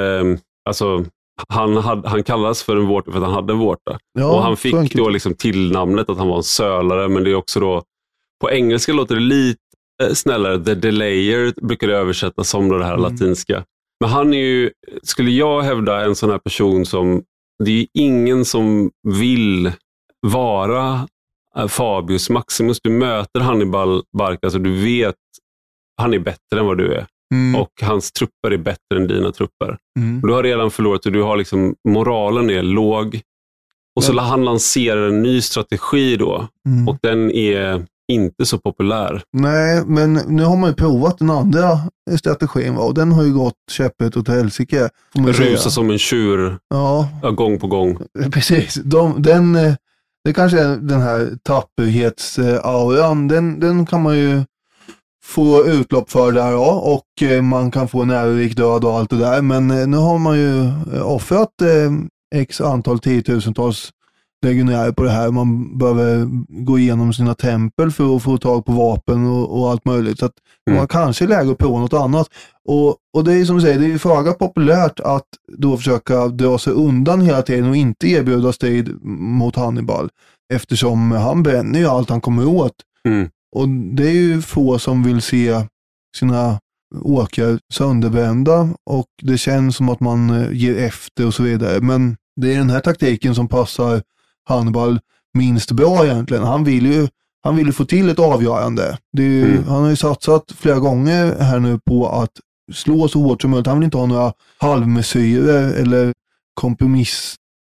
Alltså, han, hade, han kallas för en vårta för att han hade en vårta. Ja, och han fick då liksom tillnamnet att han var en sölare, men det är också då... På engelska låter det lite eh, snällare. The Delayer brukar det översättas som det här Mm. latinska. Men han är ju, skulle jag hävda, en sån här person som... Det är ingen som vill vara eh, Fabius Maximus. Du möter Hannibal Barca, så du vet han är bättre än vad du är. Mm, Och hans trupper är bättre än dina trupper. mm. Du har redan förlorat och du har liksom, moralen är låg. Och så han lanserar en ny strategi då Mm. och den är inte så populär. Nej, men nu har man ju provat den andra strategin va? och den har ju gått käpprätt åt helsike. Rusa som en tjur Ja, ja, gång på gång. precis. De, den, eh, det kanske är den här tapperhetsauran, den, den kan man ju få utlopp för där ja, och eh, man kan få en ärorik död och allt det där. Men eh, nu har man ju eh, offrat x antal tiotusentals legionärer på det här. Man behöver gå igenom sina tempel för att få tag på vapen och, och allt möjligt. Så att Mm. man kanske är läge att prova något annat. Och, och det är som du säger, det är föga populärt att då försöka dra sig undan hela tiden och inte erbjuda strid mot Hannibal. Eftersom han bränner ju allt han kommer åt. Mm. Och det är ju få som vill se sina åkrar sönderbrända och det känns som att man eh, ger efter och så vidare. Men det är den här taktiken som passar Hannibal minst bra egentligen. Han vill ju, han vill ju få till ett avgörande. Ju, Mm. Han har ju satsat flera gånger här nu på att slå så hårt som möjligt. Han vill inte ha några halvmesyrer eller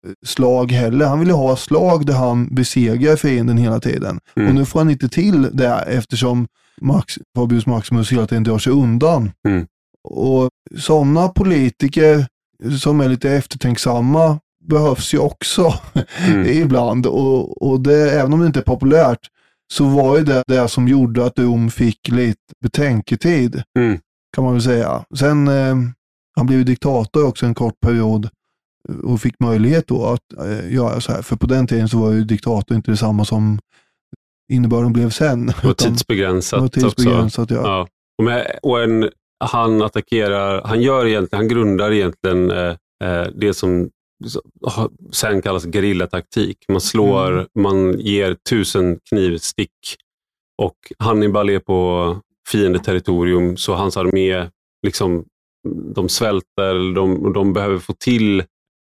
kompromissslag heller. Han vill ju ha slag där han besegrar fienden hela tiden. Mm. Och nu får han inte till det eftersom Max, Fabius Maximus hela tiden drar sig undan. Mm. Och sådana politiker som är lite eftertänksamma behövs ju också Mm. ibland. Och, och det, även om det inte är populärt så var ju det det som gjorde att Rom fick lite betänketid. Mm. Kan man väl säga. Sen, eh, han blev ju diktator också en kort period och fick möjlighet då att eh, göra så här. För på den tiden så var ju diktator inte detsamma som innebörden blev sen. Utan tidsbegränsat, var tidsbegränsat, också. ja. Ja. Och, och en, han attackerar, han gör egentligen, han grundar egentligen eh, eh, det som sen kallas gerillataktik. Man slår, Mm. man ger tusen knivstick och Hannibal är på fiendeterritorium så hans armé, liksom, de svälter, de, de behöver få till,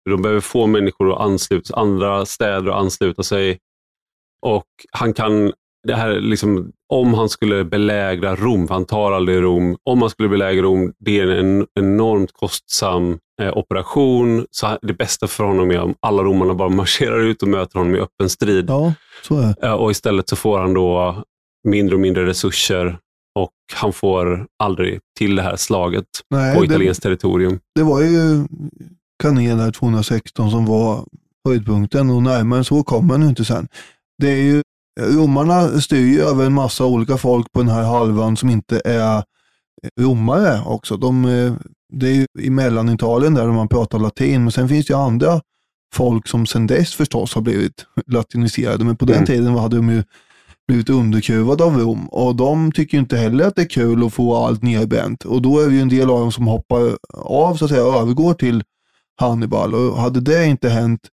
de behöver få människor att ansluta andra städer att ansluta sig. Och han kan, det här liksom, om han skulle belägra Rom, för han tar aldrig Rom, om han skulle belägra Rom, det är en enormt kostsam eh, operation. Så det bästa för honom är om alla romarna bara marscherar ut och möter honom i öppen strid. ja, så är det. Eh, Och istället så får han då mindre och mindre resurser och han får aldrig till det här slaget Nej, på italienskt territorium. det var ju Carnén där 216 som var höjdpunkten och närmare än så kommer han ju inte sen. Det är ju, romarna styr ju över en massa olika folk på den här halvan som inte är romare också. De, eh, det är ju i Mellanitalien där man pratar latin, men sen finns det ju andra folk som sen dess förstås har blivit latiniserade, men på den Mm. tiden hade de ju blivit underkuvade av Rom och de tycker inte heller att det är kul att få allt nerbränt och då är det ju en del av dem som hoppar av så att säga och övergår till Hannibal och hade det inte hänt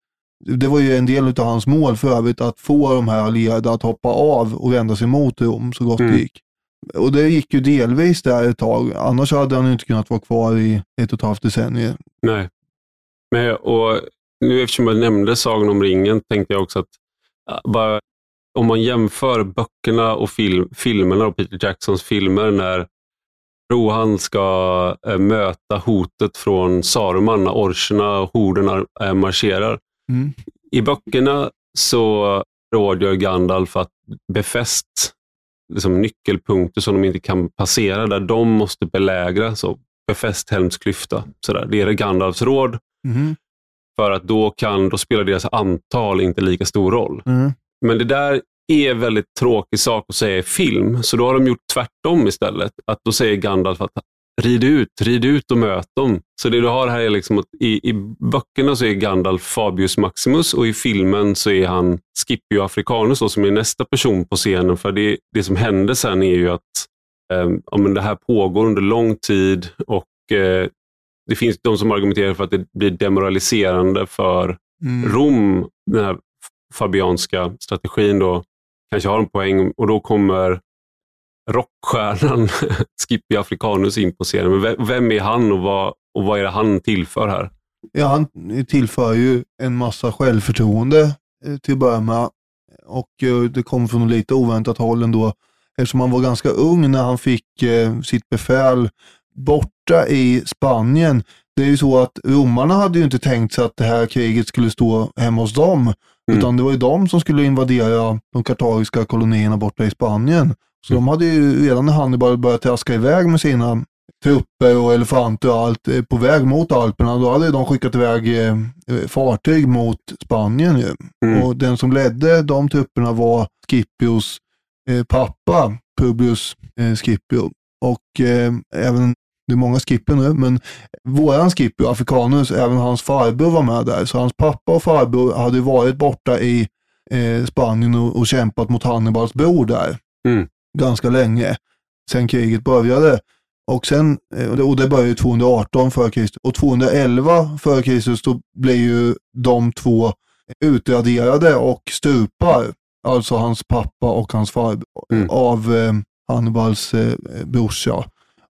det var ju en del av hans mål för övrigt att få de här allierade att hoppa av och vända sig mot Rom så gott Mm. det gick. Och det gick ju delvis där ett tag, annars hade han inte kunnat vara kvar i ett och ett halvt decennium. Nej. Men, och nu eftersom jag nämnde Sagan om ringen tänkte jag också att bara, om man jämför böckerna och film, filmerna och Peter Jacksons filmer när Rohan ska äh, möta hotet från Saruman när orcherna och horden äh, marscherar. Mm. I böckerna så råder Gandalf att befäst liksom, nyckelpunkter som de inte kan passera, där de måste belägra. Så befäst Helms klyfta. Sådär. Det är Gandalfs råd, Mhm. för att då, kan, då spelar deras antal inte lika stor roll. Mm. Men det där är väldigt tråkig sak att säga i film, så då har de gjort tvärtom istället. Att då säger Gandalf att rid ut, rid ut och möt dem. Så det du har här är liksom att i, i böckerna så är Gandalf Fabius Maximus och i filmen så är han Scipio Africanus då, som är nästa person på scenen. För det, det som händer sen är ju att eh, ja, men det här pågår under lång tid och eh, det finns de som argumenterar för att det blir demoraliserande för Mm. Rom, den här fabianska strategin då, kanske har en poäng och då kommer rockstjärnan Skippy Africanus in på scenen. Men vem, är han och vad, och vad är det han tillför här? Ja, han tillför ju en massa självförtroende eh, till att börja med. Och eh, det kom från lite oväntat håll ändå. Eftersom han var ganska ung när han fick eh, sitt befäl borta i Spanien. Det är ju så att romarna hade ju inte tänkt sig att det här kriget skulle stå hemma hos dem. Mm. Utan det var ju de som skulle invadera de kartagiska kolonierna borta i Spanien. Så de hade ju redan när Hannibal började traska iväg med sina trupper och elefanter och allt eh, på väg mot Alperna, då hade de skickat iväg eh, eh, fartyg mot Spanien ju. Mm. Och den som ledde de trupperna var Scipios eh, pappa, Publius eh, Scipio. Och eh, även, det är många Scipio nu, men våran Scipio, Africanus, även hans farbror var med där. Så hans pappa och farbror hade varit borta i eh, Spanien och, och kämpat mot Hannibals bror där. Mm. Ganska länge, sen kriget började. Och, sen, eh, och det- började ju 218 före Kristus. Och 211 före Kristus då blir ju de två utraderade och stupar, alltså hans pappa och hans farbror, Mm. av eh, Hannibals eh, brorsa.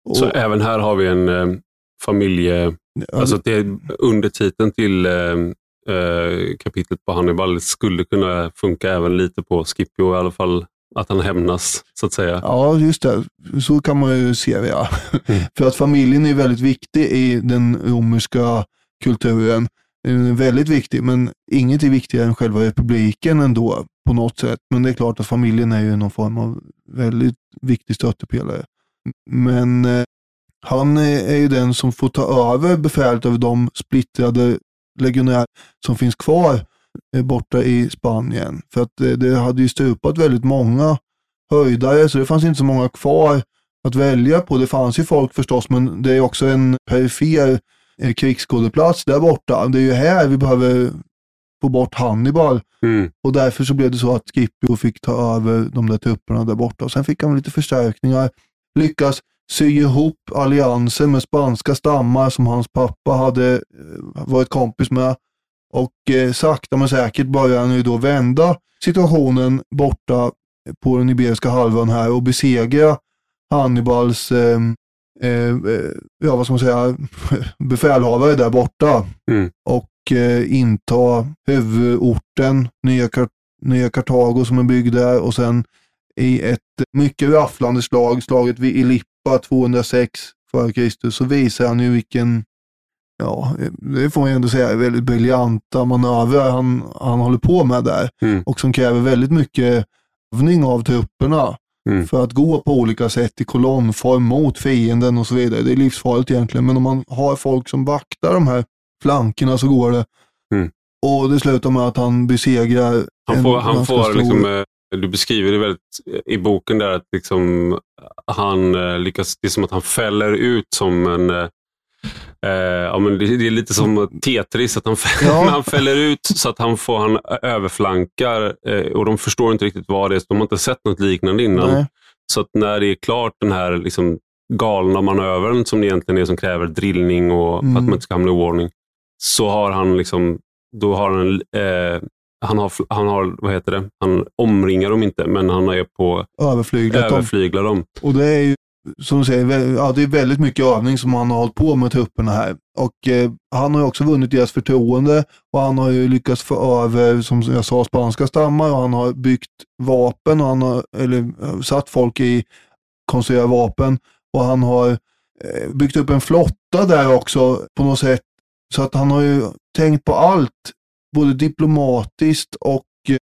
Och, Så även här har vi en eh, familje... Alltså det, undertiteln till eh, eh, kapitlet på Hannibal skulle kunna funka även lite på Scipio i alla fall. Att han hämnas, så att säga. Ja, just det. Så kan man ju se det. Ja. Mm. För att familjen är väldigt viktig i den romerska kulturen. Den är väldigt viktig, men inget är viktigare än själva republiken ändå på något sätt. Men det är klart att familjen är ju någon form av väldigt viktig stöttepelare. Men eh, han är, ju den som får ta över befälet över de splittrade legionärer som finns kvar eh, borta i Spanien. För att eh, det hade ju stupat väldigt många höjdare, så det fanns inte så många kvar att välja på. Det fanns ju folk förstås, men det är också en perifer eh, krigsskådeplats där borta. Det är ju här vi behöver få bort Hannibal. Mm. Och därför så blev det så att Scipio fick ta över de där trupperna där borta. Och sen fick han lite förstärkningar. Lyckas sy ihop allianser med spanska stammar som hans pappa hade eh, varit kompis med. Och eh, sakta men säkert börjar han ju då vända situationen borta på den Iberiska halvön här och besegra Hannibals eh, eh, eh, ja, vad ska man säga, befälhavare där borta. Mm. Och eh, inta huvudorten, Nya, Kar Nya Kartago som är byggd där och sen i ett mycket rafflande slag, slaget vid Ilippa 206 f.Kr. så visar han ju vilken, ja, det får man ju ändå säga, väldigt briljanta manövrar han, han håller på med där. Mm. Och som kräver väldigt mycket övning av trupperna Mm. för att gå på olika sätt i kolonnform mot fienden och så vidare. Det är livsfarligt egentligen, men om man har folk som vaktar de här flankerna så går det. Mm. Och det slutar med att han besegrar Han en får, han ganska får stor- liksom, eh, du beskriver det väldigt eh, i boken där att liksom, han eh, lyckas, det är som att han fäller ut som en eh, eh, ja, men det, är lite som Tetris, att han, fäller, Ja. han fäller ut så att han får han överflankar eh, och de förstår inte riktigt vad det är. De har inte sett något liknande innan. Nej. Så att när det är klart den här liksom, galna manövern som det egentligen är som kräver drillning och för att Mm. man inte ska hamna i oordning, så har han liksom, då har han, eh, han har, han har, vad heter det, han omringar dem inte, men han är på överflyglat dem. överflyglar dem. Och det är ju, som du säger, ja, det är väldigt mycket övning som han har hållit på med trupperna här. Och eh, han har ju också vunnit deras förtroende och han har ju lyckats få över, som jag sa, spanska stammar och han har byggt vapen och han har, eller eh, satt folk i konstruera vapen och han har eh, byggt upp en flotta där också på något sätt. Så att han har ju tänkt på allt, både diplomatiskt och eh,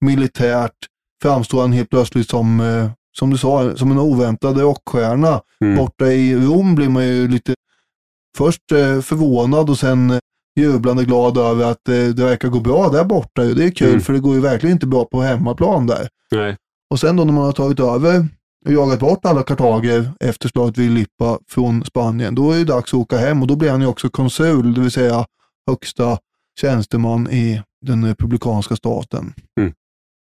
militärt framstår han helt plötsligt som, eh, som du sa, som en oväntad rockstjärna. Mm. Borta i Rom blir man ju lite först eh, förvånad och sen jublande glad över att det verkar gå bra där borta. Det är kul Mm. för det går ju verkligen inte bra på hemmaplan där. Nej. Och sen då när man har tagit över och jagat bort alla kartager efter slaget vid Lippa från Spanien, då är det dags att åka hem och då blir han ju också konsul, det vill säga högsta tjänsteman i den republikanska staten.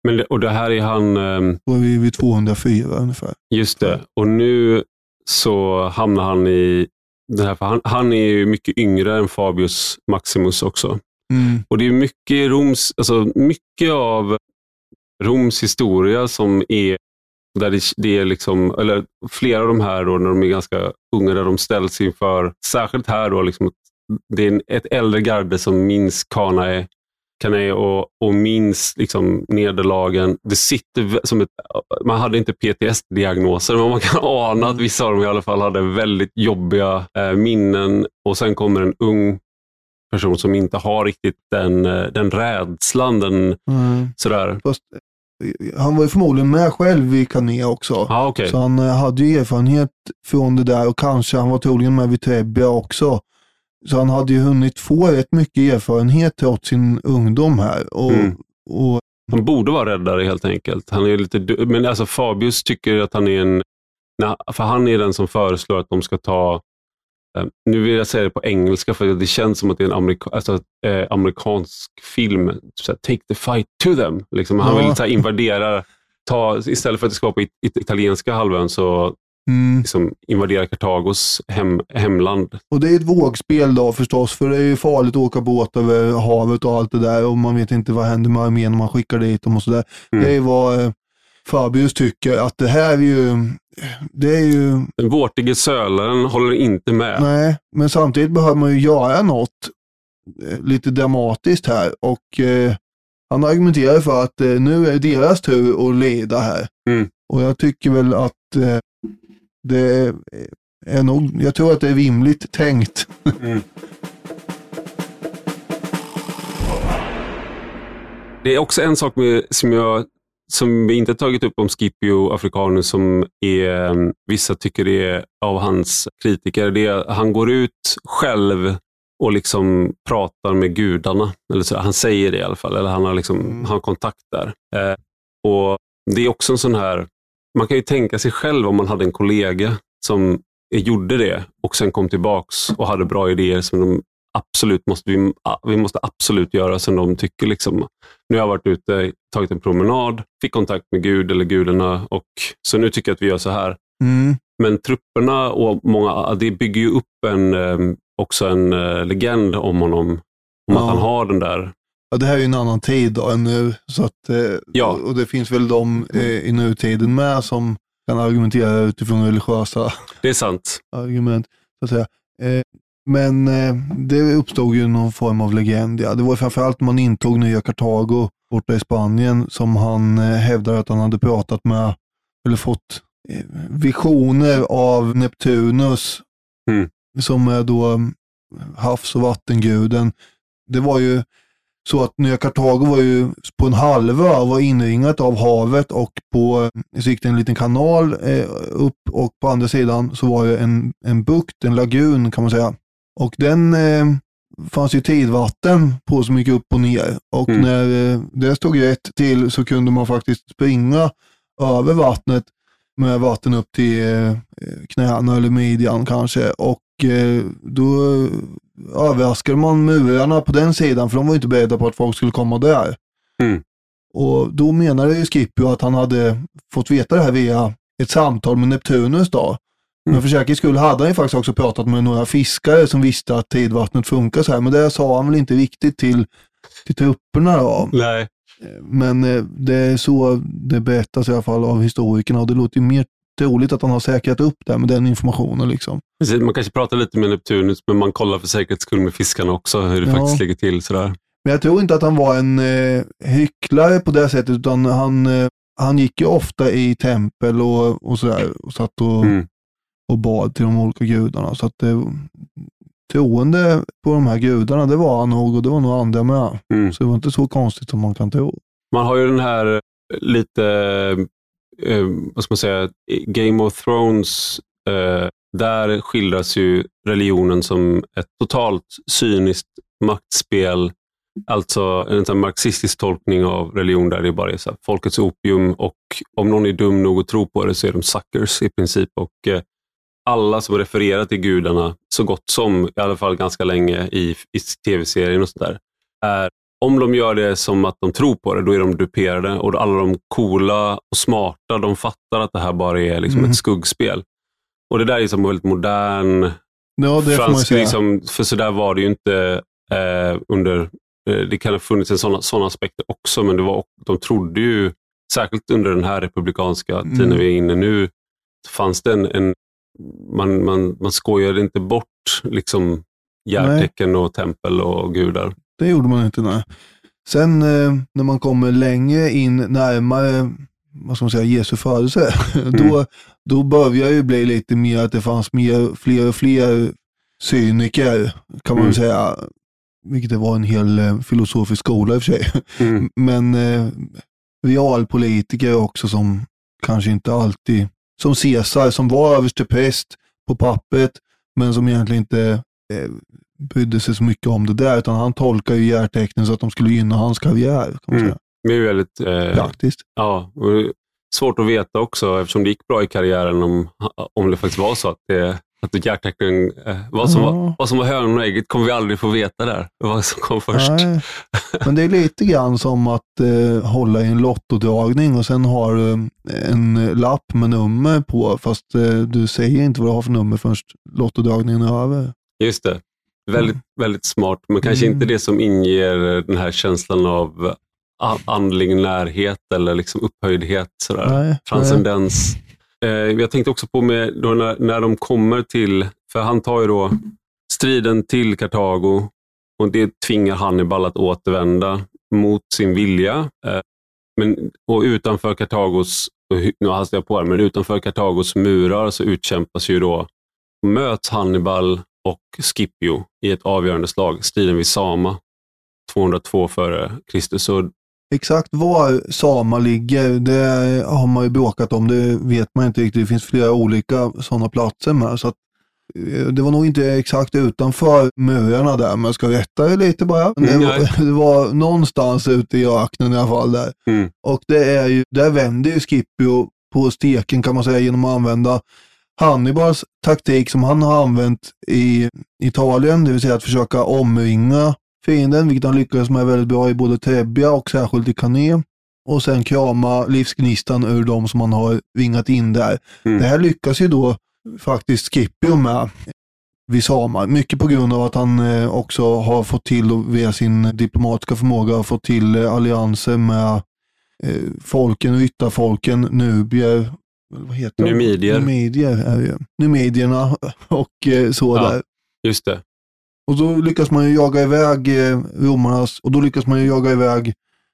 Men det, och det här är han, ehm, Då är vi vid 204 ungefär. just det, och nu så hamnar han i den här, för han, han är ju mycket yngre än Fabius Maximus också. Mm. Och det är mycket Roms, alltså mycket av Roms historia som är, där det, det är liksom, eller flera av de här då, när de är ganska unga, där de ställs inför, särskilt här då, liksom, det är ett äldre garde som minns Kanae, Kanae och, och minns liksom nederlagen. Det sitter som ett, man hade inte PTSD-diagnoser, men man kan ana att vissa av dem i alla fall hade väldigt jobbiga eh, minnen och sen kommer en ung person som inte har riktigt den, eh, den rädslan. Den, Mm. sådär. Fast, eh, han var ju förmodligen med själv i Canea också. Ja, okej. Så han eh, hade ju erfarenhet från det där och kanske han var troligen med vid Trebbia också. Så han hade ju hunnit få rätt mycket erfarenhet trots sin ungdom här. Och, Mm. och Han borde vara räddare helt enkelt. Han är lite, du- men alltså Fabius tycker att han är en... Nej, för han är den som föreslår att de ska ta... eh, Nu vill jag säga det på engelska för det känns som att det är en amerika, alltså, eh, amerikansk film. Så här, Take the fight to them. Liksom, han Ja. vill så här, invadera, ta, istället för att det ska vara på it, it, italienska halvön så mm, liksom, invadera Kartagos hem, hemland. Och det är ett vågspel då förstås, för det är ju farligt att åka båt över havet och allt det där och man vet inte vad händer med armén om man skickar dit dem och sådär. Mm. Det är vad eh, Fabius tycker, att det här är ju, det är ju, Den vårtige sölaren håller inte med. nej, men samtidigt behöver man ju göra något eh, lite dramatiskt här och eh, han argumenterar för att eh, nu är det deras tur att leda här. Mm. Och jag tycker väl att eh, det är nog, jag tror att det är rimligt tänkt. Det är också en sak med, som, jag, som vi inte tagit upp om Scipio Africanus som är, um, vissa tycker det är av hans kritiker. Det är, han går ut själv och liksom pratar med gudarna. Eller så, han säger det i alla fall, eller han har, liksom, Mm. har kontakt där. Eh, och Det är också en sån här, man kan ju tänka sig själv om man hade en kollega som gjorde det och sen kom tillbaks och hade bra idéer som de absolut måste, vi, vi måste absolut göra som de tycker. Liksom. Nu har jag varit ute, tagit en promenad, fick kontakt med Gud eller gudarna och så nu tycker jag att vi gör så här. Mm. Men trupperna och många, det bygger ju upp en, eh, också en eh, legend om honom. Om Ja. att han har den där. Ja, det här är ju en annan tid än nu. Så att, eh, Ja. Och det finns väl de eh, i nutiden med som kan argumentera utifrån religiösa Det är sant. argument. Så att säga. Eh, men det uppstod ju någon form av legend. Ja. Det var framförallt när man intog nya Kartago borta i Spanien som han hävdar att han hade pratat med, eller fått visioner av Neptunus, Mm. som är då havs och vattenguden. Det var ju så att Nya Kartago var ju på en halvö och var inringat av havet och på, så gick det en liten kanal eh, upp och på andra sidan så var det en, en bukt, en lagun kan man säga. Och den eh, fanns ju tidvatten på som gick upp och ner. Och Mm. när eh, det stod rätt till så kunde man faktiskt springa över vattnet med vatten upp till eh, knäna eller midjan kanske. Och då överraskade man murarna på den sidan för de var inte beredda på att folk skulle komma där. Mm. Och då menade ju Scipio att han hade fått veta det här via ett samtal med Neptunus då. Men för säkerhets skull hade han ju faktiskt också pratat med några fiskare som visste att tidvattnet funkar så här. Men det sa han väl inte riktigt till, till trupperna då. Nej. Men eh, det är så det berättas i alla fall av historikerna och det låter ju mer troligt att han har säkrat upp det med den informationen. Liksom. Precis, man kanske pratar lite med Neptunus, men man kollar för säkerhets skull med fiskarna också, hur det Ja. faktiskt ligger till. Sådär. Men jag tror inte att han var en eh, hycklare på det sättet, utan han, eh, han gick ju ofta i tempel och, och sådär och satt och, Mm. och bad till de olika gudarna. Så att det, troende på de här gudarna, det var han nog och det var nog andra med. Mm. Så det var inte så konstigt som man kan tro. Man har ju den här lite, eh, vad ska man säga, i Game of Thrones, eh, där skildras ju religionen som ett totalt cyniskt maktspel. Alltså en sån marxistisk tolkning av religion där det bara är så här, folkets opium och om någon är dum nog att tro på det så är de suckers i princip. Och eh, alla som refererar till gudarna, så gott som, i alla fall ganska länge i, i tv-serien och sådär, är om de gör det som att de tror på det, då är de duperade. Och alla de coola och smarta, de fattar att det här bara är liksom Mm. ett skuggspel. Och det där är liksom väldigt modern Ja, fransk, liksom, för så där var det ju inte eh, under, eh, det kan ha funnits en sån, sån aspekter också, men det var, de trodde ju, särskilt under den här republikanska Mm. tiden vi är inne nu, fanns det en, en man, man, man skojade inte bort liksom järtecken och tempel och gudar. Det gjorde man inte. Nej. Sen eh, när man kommer längre in närmare vad ska man säga, Jesu födelse, då, då börjar det bli lite mer att det fanns mer, fler och fler cyniker, kan man Mm. säga. Vilket det var en hel eh, filosofisk skola i och för sig. Mm. Men eh, realpolitiker också som kanske inte alltid, som Caesar som var överstepräst på pappret, men som egentligen inte eh, brydde sig så mycket om det där, utan han tolkar ju järtecknen så att de skulle gynna hans karriär. Mm. Det är ju väldigt eh, Praktiskt. Ja, och svårt att veta också eftersom det gick bra i karriären om, om det faktiskt var så att, det, att hjärtecknen, eh, vad, som Ja. var, vad som var hönan och ägget kommer vi aldrig få veta där. Vad som kom först. Nej. Men det är lite grann som att eh, hålla i en lottodragning och sen har du en lapp med nummer på, fast eh, du säger inte vad du har för nummer förrän lottodragningen är över. Just det. Väldigt, väldigt smart, men kanske Mm. inte det som inger den här känslan av andlig närhet eller liksom upphöjdhet. Sådär. Nej, Transcendens. Eh, jag tänkte också på med då när, när de kommer till, för han tar ju då striden till Kartago och det tvingar Hannibal att återvända mot sin vilja. Eh, men, och utanför Kartagos, nu hastar jag på här, men utanför Kartagos murar så utkämpas ju då, möts Hannibal och Scipio i ett avgörande slag, striden vid Sama, 202 före Kristus. Exakt var Sama ligger, det har man ju bråkat om. Det vet man inte riktigt. Det finns flera olika sådana platser med. Så att eh, det var nog inte exakt utanför murarna där, men jag ska rätta det lite bara. Det Mm, var, det var någonstans ute i öknen i alla fall där. Mm. Och det är ju, där vänder ju Scipio på steken kan man säga genom att använda Hannibals taktik som han har använt i Italien, det vill säga att försöka omringa fienden, vilket han lyckades med väldigt bra i både Trebbia och särskilt i Canet. Och sen krama livsgnistan ur de som han har ringat in där. Mm. Det här lyckas ju då faktiskt Scipio med vid Samar. Mycket på grund av att han eh, också har fått till, och via sin diplomatiska förmåga, fått till eh, allianser med eh, folken, ryttarfolken, nubier, vad heter de? Numidier. Numidier är ju. Numidierna och eh, så Ja. där. Just det. Och då lyckas man ju jaga iväg eh, romarnas, och då lyckas man ju jaga iväg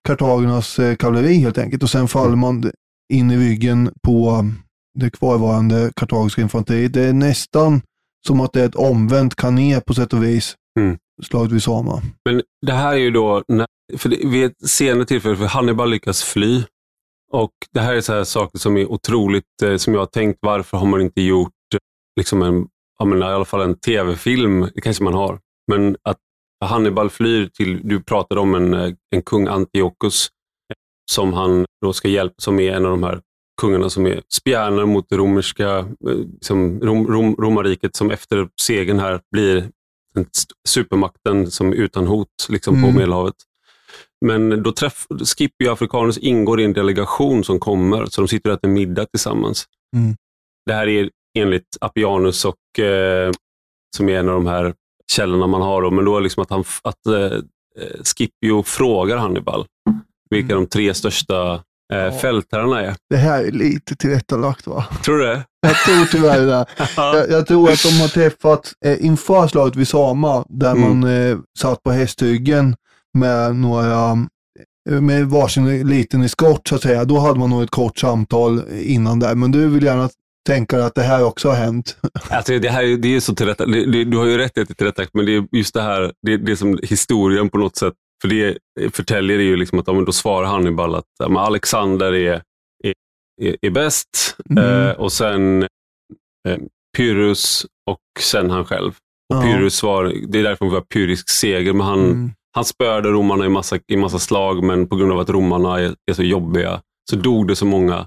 kartagernas eh, kavalleri helt enkelt. Och sen faller man in i ryggen på det kvarvarande kartagiska infanteriet. Det är nästan som att det är ett omvänt kané på sätt och vis. Mm. Slaget vid Sama. Men det här är ju då, när, för det, vid ett senare tillfälle, för Hannibal lyckas fly. Och det här är så här saker som är otroligt, eh, som jag har tänkt, varför har man inte gjort eh, liksom en, menar, i alla fall en tv-film, det kanske man har, men att Hannibal flyr till, du pratade om en, eh, en kung Antiochus, som han då ska hjälpa, som är en av de här kungarna som är spjärnor mot det romerska, eh, som Rom, Rom, romarriket som efter segern här blir supermakten som är utan hot liksom på Mm. Medelhavet. Men då träff, Scipio Africanus ingår i en delegation som kommer, så de sitter och äter middag tillsammans. Mm. Det här är enligt Appianus, och, eh, som är en av de här källorna man har. Då, men då är liksom att, han, att eh, eh, Scipio frågar Hannibal vilka de tre största eh, Ja. fältherrarna är. Det här är lite tillrättalagt va? Tror du det? Jag tror tyvärr det. Jag, jag tror att de har träffat eh, inför slaget vid Sama, där Mm. man eh, satt på hästhyggen med några eh, med varsin liten eskort så att säga. Då hade man nog ett kort samtal innan där. Men du vill gärna tänka att det här också har hänt. Alltså, det här är- det är så tillrätta, det, du har ju rätt i att det är tillrättalagt, men det är just det här, det, det är som historien på något sätt. För det förtäljer det ju liksom att ja, men då svarar Hannibal att ja, men Alexander är, är, är, är bäst Mm. eh, och sen eh, Pyrrhus och sen han själv. Och Ja. Pyrrhus svar, det är därför vi har pyrisk seger, men han, Mm. Han spöade romarna i massa, i massa slag, men på grund av att romarna är, är så jobbiga så dog det så många.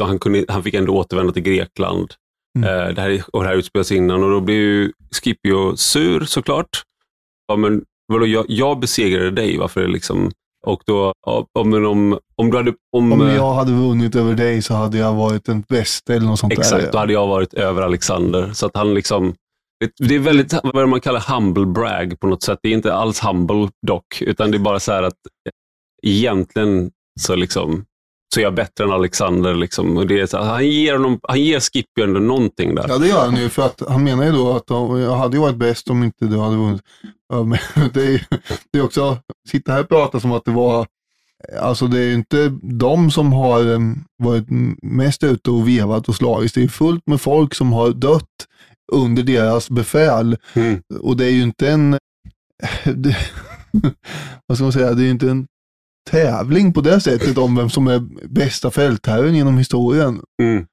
Han, kunde, han fick ändå återvända till Grekland. Mm. Eh, det, här, är- och det här utspelas innan och då blir ju Scipio sur såklart. Ja, men vadå, jag, jag besegrade dig, varför liksom... Och då, ja, men om, om du hade... Om, Om eh, jag hade vunnit över dig så hade jag varit den bästa eller något sånt Exakt, där. då hade jag varit över Alexander. Så att han liksom... Det, är väldigt, vad är det man kallar humble brag på något sätt. Det är inte alls humble dock, utan det är bara så här att eh, egentligen så liksom så är jag bättre än Alexander. Liksom. Och det är så, här, han, ger honom, han ger Skippy ändå någonting där. Ja, det gör han ju för att han menar ju då att jag hade ju varit bäst om inte du hade vunnit. Men det, är, det är också, sitta här och prata som att det var, alltså det är ju inte de som har eh, varit mest ute och vevat och slagits. Det är fullt med folk som har dött under deras befäl. Mm. Och det är ju inte en, det, vad ska man säga, det är ju inte en tävling på det sättet om vem som är bästa fältherren genom historien. Mm.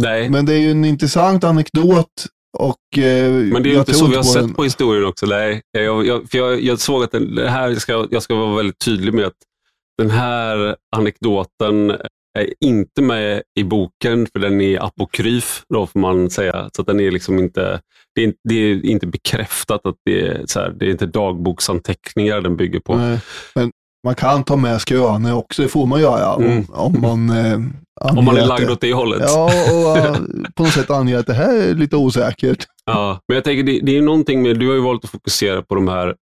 Nej, men, Men det är ju en intressant anekdot och eh, det är ju inte så vi har sett den. på historien också. Nej. Jag, jag, för jag, jag såg att den, det här ska, jag ska vara väldigt tydlig med att den här anekdoten är inte med i boken, för den är apokryf, då får man säga. Så den är liksom inte, det är, det är inte bekräftat att det är, så här, det är inte dagboksanteckningar den bygger på. Nej, Men man kan ta med skrönor också, det får man göra Mm. om, om man eh, Om man är lagd åt det hållet. Ja, och eh, på något sätt anger att det här är lite osäkert. Ja, men jag tänker det, det är någonting med, du har ju valt att fokusera på de här,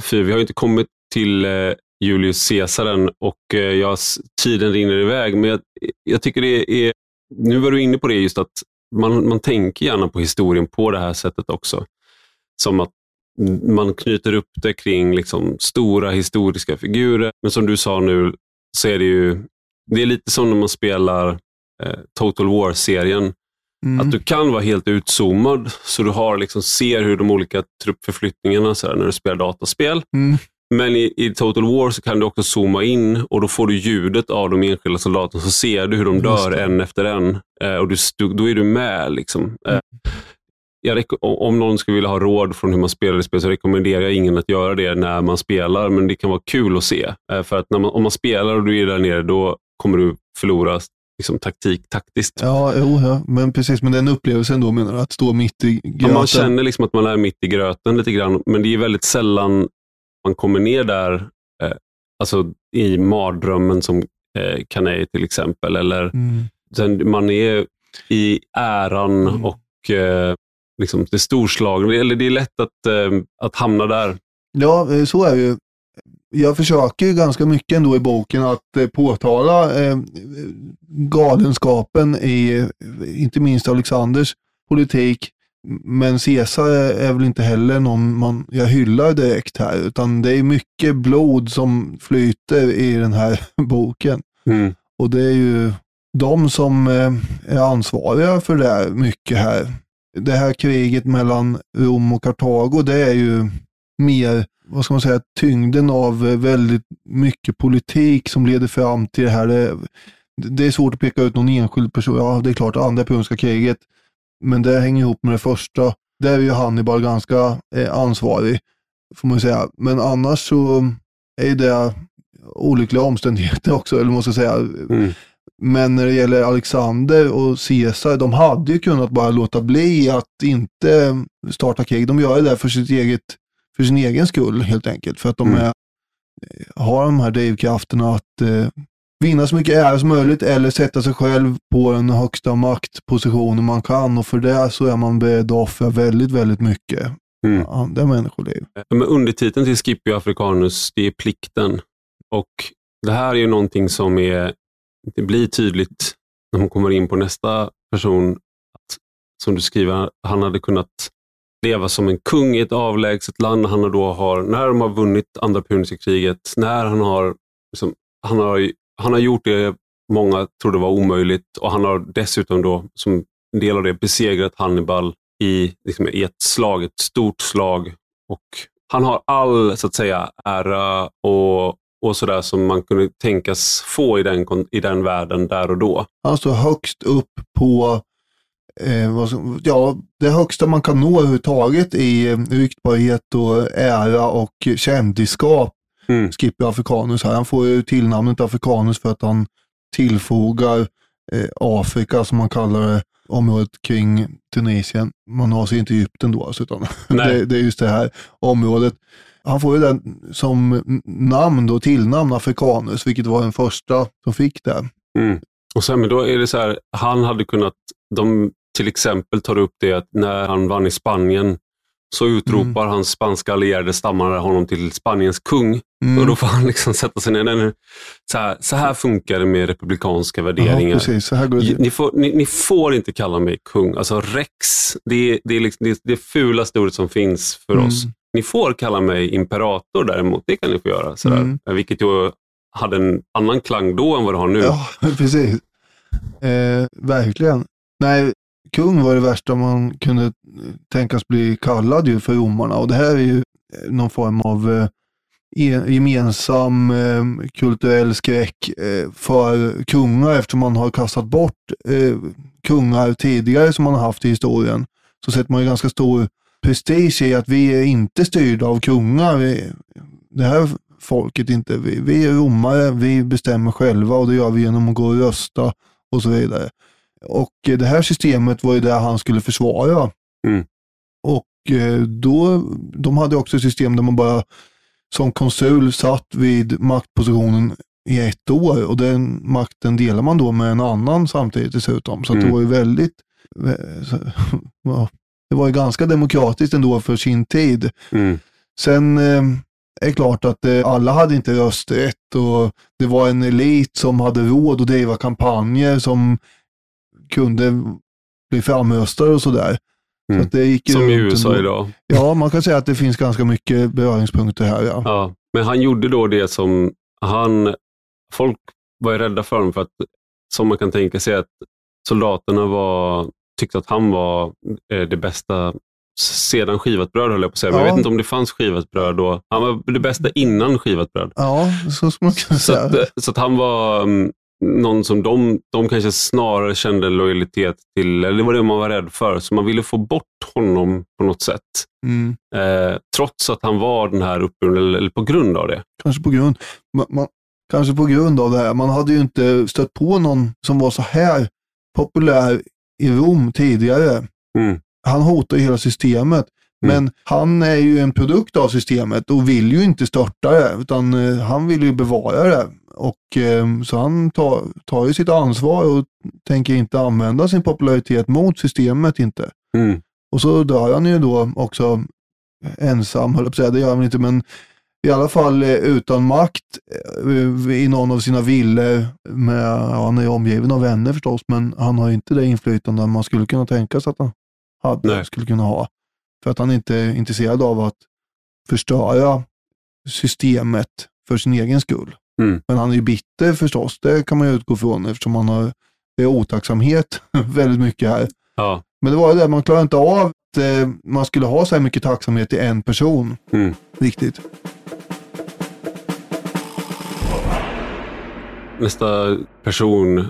för vi har ju inte kommit till eh, Julius Caesar än och eh, jag, tiden rinner iväg, men jag, jag tycker det är, nu var du inne på det just att man, man tänker gärna på historien på det här sättet också. Som att man knyter upp det kring liksom stora historiska figurer, men som du sa nu så är det ju, det är lite som när man spelar eh, Total War-serien, Mm. att du kan vara helt utzoomad, så du har liksom, ser hur de olika truppförflyttningarna, så här, när du spelar dataspel. Mm. Men i, i Total War så kan du också zooma in och då får du ljudet av de enskilda soldaterna, så ser du hur de dör en efter en. Eh, och du, du, då är du med. Liksom. Eh, jag, om någon skulle vilja ha råd från hur man spelar i spel så rekommenderar jag ingen att göra det när man spelar, men det kan vara kul att se. Eh, för att man, om man spelar och du är där nere, då kommer du förlora liksom, taktik taktiskt. Ja, jo, ja, men precis. Men den upplevelsen då menar du, att stå mitt i gröten? Ja, man känner liksom att man är mitt i gröten lite grann, men det är väldigt sällan man kommer ner där, eh, alltså i mardrömmen som eh, Kanei till exempel. Eller mm. sen man är i äran mm. och eh, liksom det storslagna. Eller det är lätt att, eh, att hamna där. Ja, eh, så är det ju. Jag försöker ganska mycket ändå i boken att eh, påtala eh, galenskapen i inte minst Alexanders politik. Men Caesar är väl inte heller någon man, jag hyllar direkt här, utan det är mycket blod som flyter i den här boken. Mm. Och det är ju de som eh, är ansvariga för det här mycket här. Det här kriget mellan Rom och Kartago, det är ju mer, vad ska man säga, tyngden av väldigt mycket politik som leder fram till det här. Det, det är svårt att peka ut någon enskild person. Ja, det är klart, andra puniska kriget, men det hänger ihop med det första. Där är ju Hannibal ganska eh, ansvarig, får man säga. Men annars så är det olyckliga omständigheter också, eller måste säga. Mm. Men när det gäller Alexander och Caesar, de hade ju kunnat bara låta bli att inte starta krig. De gör det för, sitt eget, för sin egen skull helt enkelt. För att de mm. är, har de här drivkrafterna att eh, vinna så mycket ära som möjligt eller sätta sig själv på den högsta maktpositionen man kan. Och för det så är man beredd att offra väldigt, väldigt mycket mm. andra människoliv. Men undertiteln till Scipio Africanus, det är plikten. Och det här är ju någonting som är det blir tydligt när hon kommer in på nästa person, att, som du skriver, han hade kunnat leva som en kung i ett avlägset land. Han då har, när de har vunnit andra puniska kriget, när han har, liksom, han har, han har gjort det många trodde var omöjligt och han har dessutom då som en del av det besegrat Hannibal i, liksom, i ett slag, ett stort slag. Och han har all så att säga ära och och sådär som man kunde tänkas få i den, i den världen där och då. Han står högst upp på eh, som, ja, det högsta man kan nå överhuvudtaget i eh, ryktbarhet och ära och kändisskap. Mm. Skipper Afrikanus här. Han får ju tillnamnet Afrikanus för att han tillfogar eh, Afrika, som man kallar det, området kring Tunisien. Man har sig inte Egypten då, alltså, utan det, det, är just det här området. Han får ju den som namn då, tillnamn Afrikanus, vilket var den första som fick det. Mm. Och sen, men då är det så här, han hade kunnat, de till exempel tar upp det att när han vann i Spanien så utropar mm. hans spanska allierade stammare honom till Spaniens kung. Mm. Och då får han liksom sätta sig ner. Så här, så här funkar det med republikanska värderingar. Det. Ni, får, ni, ni, får inte kalla mig kung. Alltså rex, det, det är liksom, det, det fulaste ordet som finns för mm. oss. Ni får kalla mig imperator däremot, det kan ni få göra. Sådär. Mm. Vilket ju hade en annan klang då än vad det har nu. Ja, precis. Eh, verkligen. Nej, kung var det värsta man kunde tänkas bli kallad ju för romarna och det här är ju eh, någon form av eh, gemensam eh, kulturell skräck eh, för kungar eftersom man har kastat bort eh, kungar tidigare som man har haft i historien. Så sätter man ju ganska stor prestige i att vi är inte styrda av kungar. Vi, det här folket inte. Vi, vi är romare, vi bestämmer själva och det gör vi genom att gå och rösta och så vidare. Och det här systemet var ju det han skulle försvara. Mm. Och eh, då, de hade också ett system där man bara som konsul satt vid maktpositionen i ett år och den makten delar man då med en annan samtidigt dessutom. Så mm. det var ju väldigt, eh, det var ju ganska demokratiskt ändå för sin tid. Mm. Sen eh, är det klart att eh, alla hade inte rösträtt och det var en elit som hade råd att driva kampanjer som kunde bli framröstade och sådär. Mm. Så det gick som i USA ändå. idag. Ja, man kan säga att det finns ganska mycket beröringspunkter här. Ja. ja. Men han gjorde då det som han, folk var rädda för honom för att, som man kan tänka sig att soldaterna var tyckte att han var eh, det bästa sedan skivat bröd, höll jag på att säga. Men ja. jag vet inte om det fanns skivat bröd då. Han var det bästa innan skivat bröd. Ja, så skulle man kunna säga. Så att, så att han var... Någon som de, de kanske snarare kände lojalitet till, eller det var det man var rädd för, så man ville få bort honom på något sätt. Mm. Eh, trots att han var den här uppburen, eller, eller på grund av det. Kanske på grund, man, man, kanske på grund av det här. Man hade ju inte stött på någon som var så här populär i Rom tidigare. Mm. Han hotar ju hela systemet. Mm. Men han är ju en produkt av systemet och vill ju inte störta det, utan eh, han vill ju bevara det. Och eh, Så han tar, tar ju sitt ansvar och tänker inte använda sin popularitet mot systemet inte. Mm. Och så dör han ju då också ensam, höll jag på att säga. Det gör han inte, men i alla fall eh, utan makt i någon av sina villor. Med, ja, han är omgiven av vänner förstås, men han har inte det inflytande man skulle kunna tänka sig att han hade, Nej. skulle kunna ha. För att han inte är intresserad av att förstöra systemet för sin egen skull. Mm. Men han är ju bitter förstås, det kan man ju utgå från eftersom han har, det är otacksamhet väldigt mycket här. Ja. Men det var ju det, man klarar inte av att eh, man skulle ha så här mycket tacksamhet till en person. Mm. Riktigt. Nästa person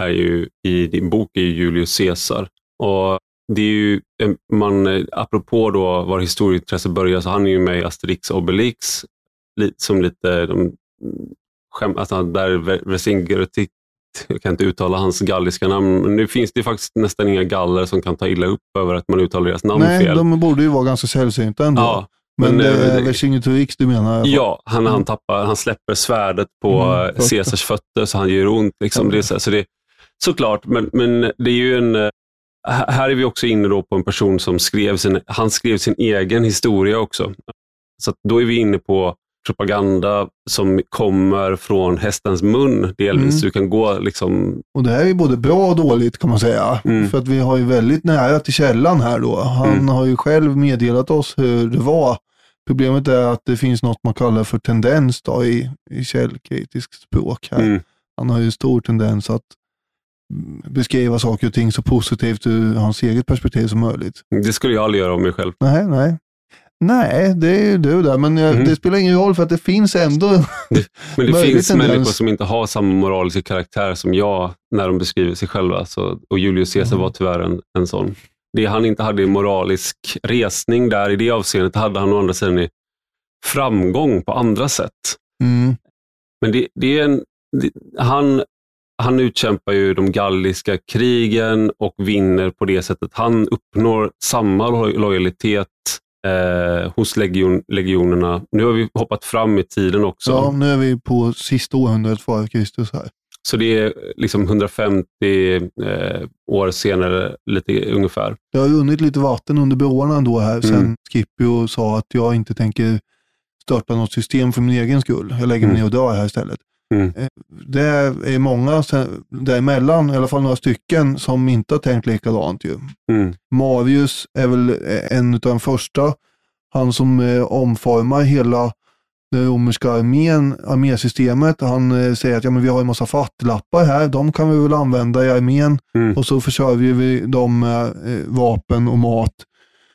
är ju i din bok är ju Julius Caesar. Och det är ju, en- man, eh, apropå då var historieintresse börjar, så han är ju med i Asterix och Obelix, li- som lite de, skäm, alltså där Ver- Vercingetorix, jag kan inte uttala hans galliska namn, men nu finns det faktiskt nästan inga galler som kan ta illa upp över att man uttalar deras namn Nej, fel. de borde ju vara ganska sällsynta ändå. ja, men men, det eh, är Vercingetorix du menar? Ja, han, han, tappar, han släpper svärdet på Mm, mm, fötter. Caesars fötter så han gör ont. Liksom. Ja. Det är så, så det, såklart, men, men det är ju en... här- är vi också inne då på en person som skrev sin, han skrev sin egen historia också. Så då är vi inne på propaganda som kommer från hästens mun delvis. Mm. Du kan gå liksom... Och det här är ju både bra och dåligt kan man säga. Mm. För att vi har ju väldigt nära till källan här då. Han Mm. har ju själv meddelat oss hur det var. Problemet är att det finns något man kallar för tendens då i, i källkritiskt språk här. Mm, Han har ju stor tendens att beskriva saker och ting så positivt ur hans eget perspektiv som möjligt. det skulle jag aldrig göra om mig själv. Nej, nej. Nej, det är ju du där, men jag, Mm. det spelar ingen roll för att det finns ändå... Men det finns tendens. människor som inte har samma moraliska karaktär som jag när de beskriver sig själva. Så, och Julius Caesar Mm. var tyvärr en, en sån. Det han inte hade i moralisk resning där, i det avseendet, hade han å andra sidan i framgång på andra sätt. Mm, Men det, det är en, det, han, han utkämpar ju de galliska krigen och vinner på det sättet. Han uppnår samma lo- lojalitet eh, hos legion, legionerna. Nu har vi hoppat fram i tiden också. ja, nu är vi på sista århundradet före Kristus här. Så det är liksom 150 eh, år senare, lite ungefär. Det har runnit lite vatten under broarna ändå här sen Mm. Scipio sa att jag inte tänker starta något system för min egen skull. Jag lägger mig Mm. ner och dör här istället. Mm. Eh, Det är många däremellan, i alla fall några stycken, som inte har tänkt likadant ju. Mm. Marius är väl eh, en av de första. Han som eh, omformar hela den romerska armén, armésystemet. Han eh, säger att ja, men vi har en massa fattlappar här, de kan vi väl använda i armén Mm. och så försörjer vi dem med eh, vapen och mat.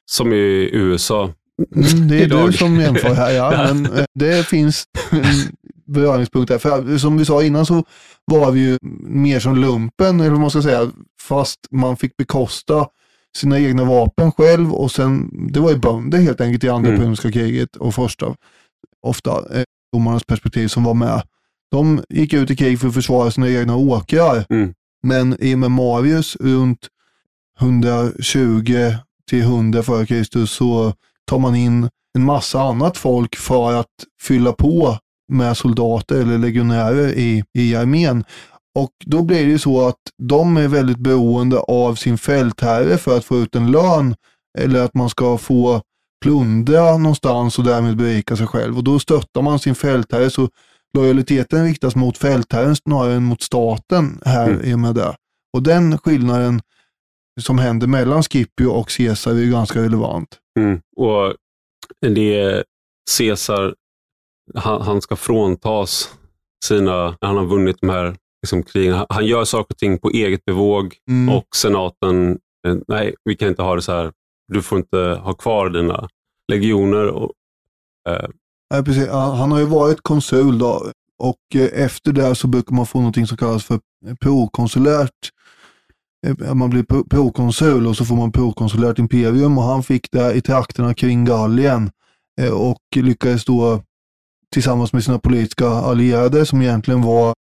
Som i USA. Mm, det är Idag. du som jämför här, ja. Men det finns en beröringspunkt där. För som vi sa innan så var vi ju mer som lumpen, eller vad man ska säga, fast man fick bekosta sina egna vapen själv och sen, det var ju bönder helt enkelt i andra Mm. puniska kriget och första, ofta eh, romarnas perspektiv som var med. De gick ut i krig för att försvara sina egna åkrar. Mm. Men i och med Marius runt 120 till 100 före Kristus så tar man in en massa annat folk för att fylla på med soldater eller legionärer i, i armén. Och då blir det ju så att de är väldigt beroende av sin fältherre för att få ut en lön eller att man ska få plundra någonstans och därmed berika sig själv. Och då stöttar man sin fältherre så lojaliteten riktas mot fältherren snarare än mot staten här Mm. i och med det. Och den skillnaden som händer mellan Scipio och Caesar är ganska relevant. Mm. Och det Caesar, han, han ska fråntas sina, när han har vunnit de här liksom, krigen. Han, gör saker och ting på eget bevåg Mm. och senaten, eh, nej, vi kan inte ha det så här. Du får inte ha kvar dina legioner. Och, eh, Ja, precis. Han har ju varit konsul då, Och eh, efter det så brukar man få något som kallas för prokonsulärt. Eh, Man blir pro- prokonsul och så får man prokonsulärt imperium och han fick det i trakterna kring Gallien och lyckades då tillsammans med sina politiska allierade som egentligen var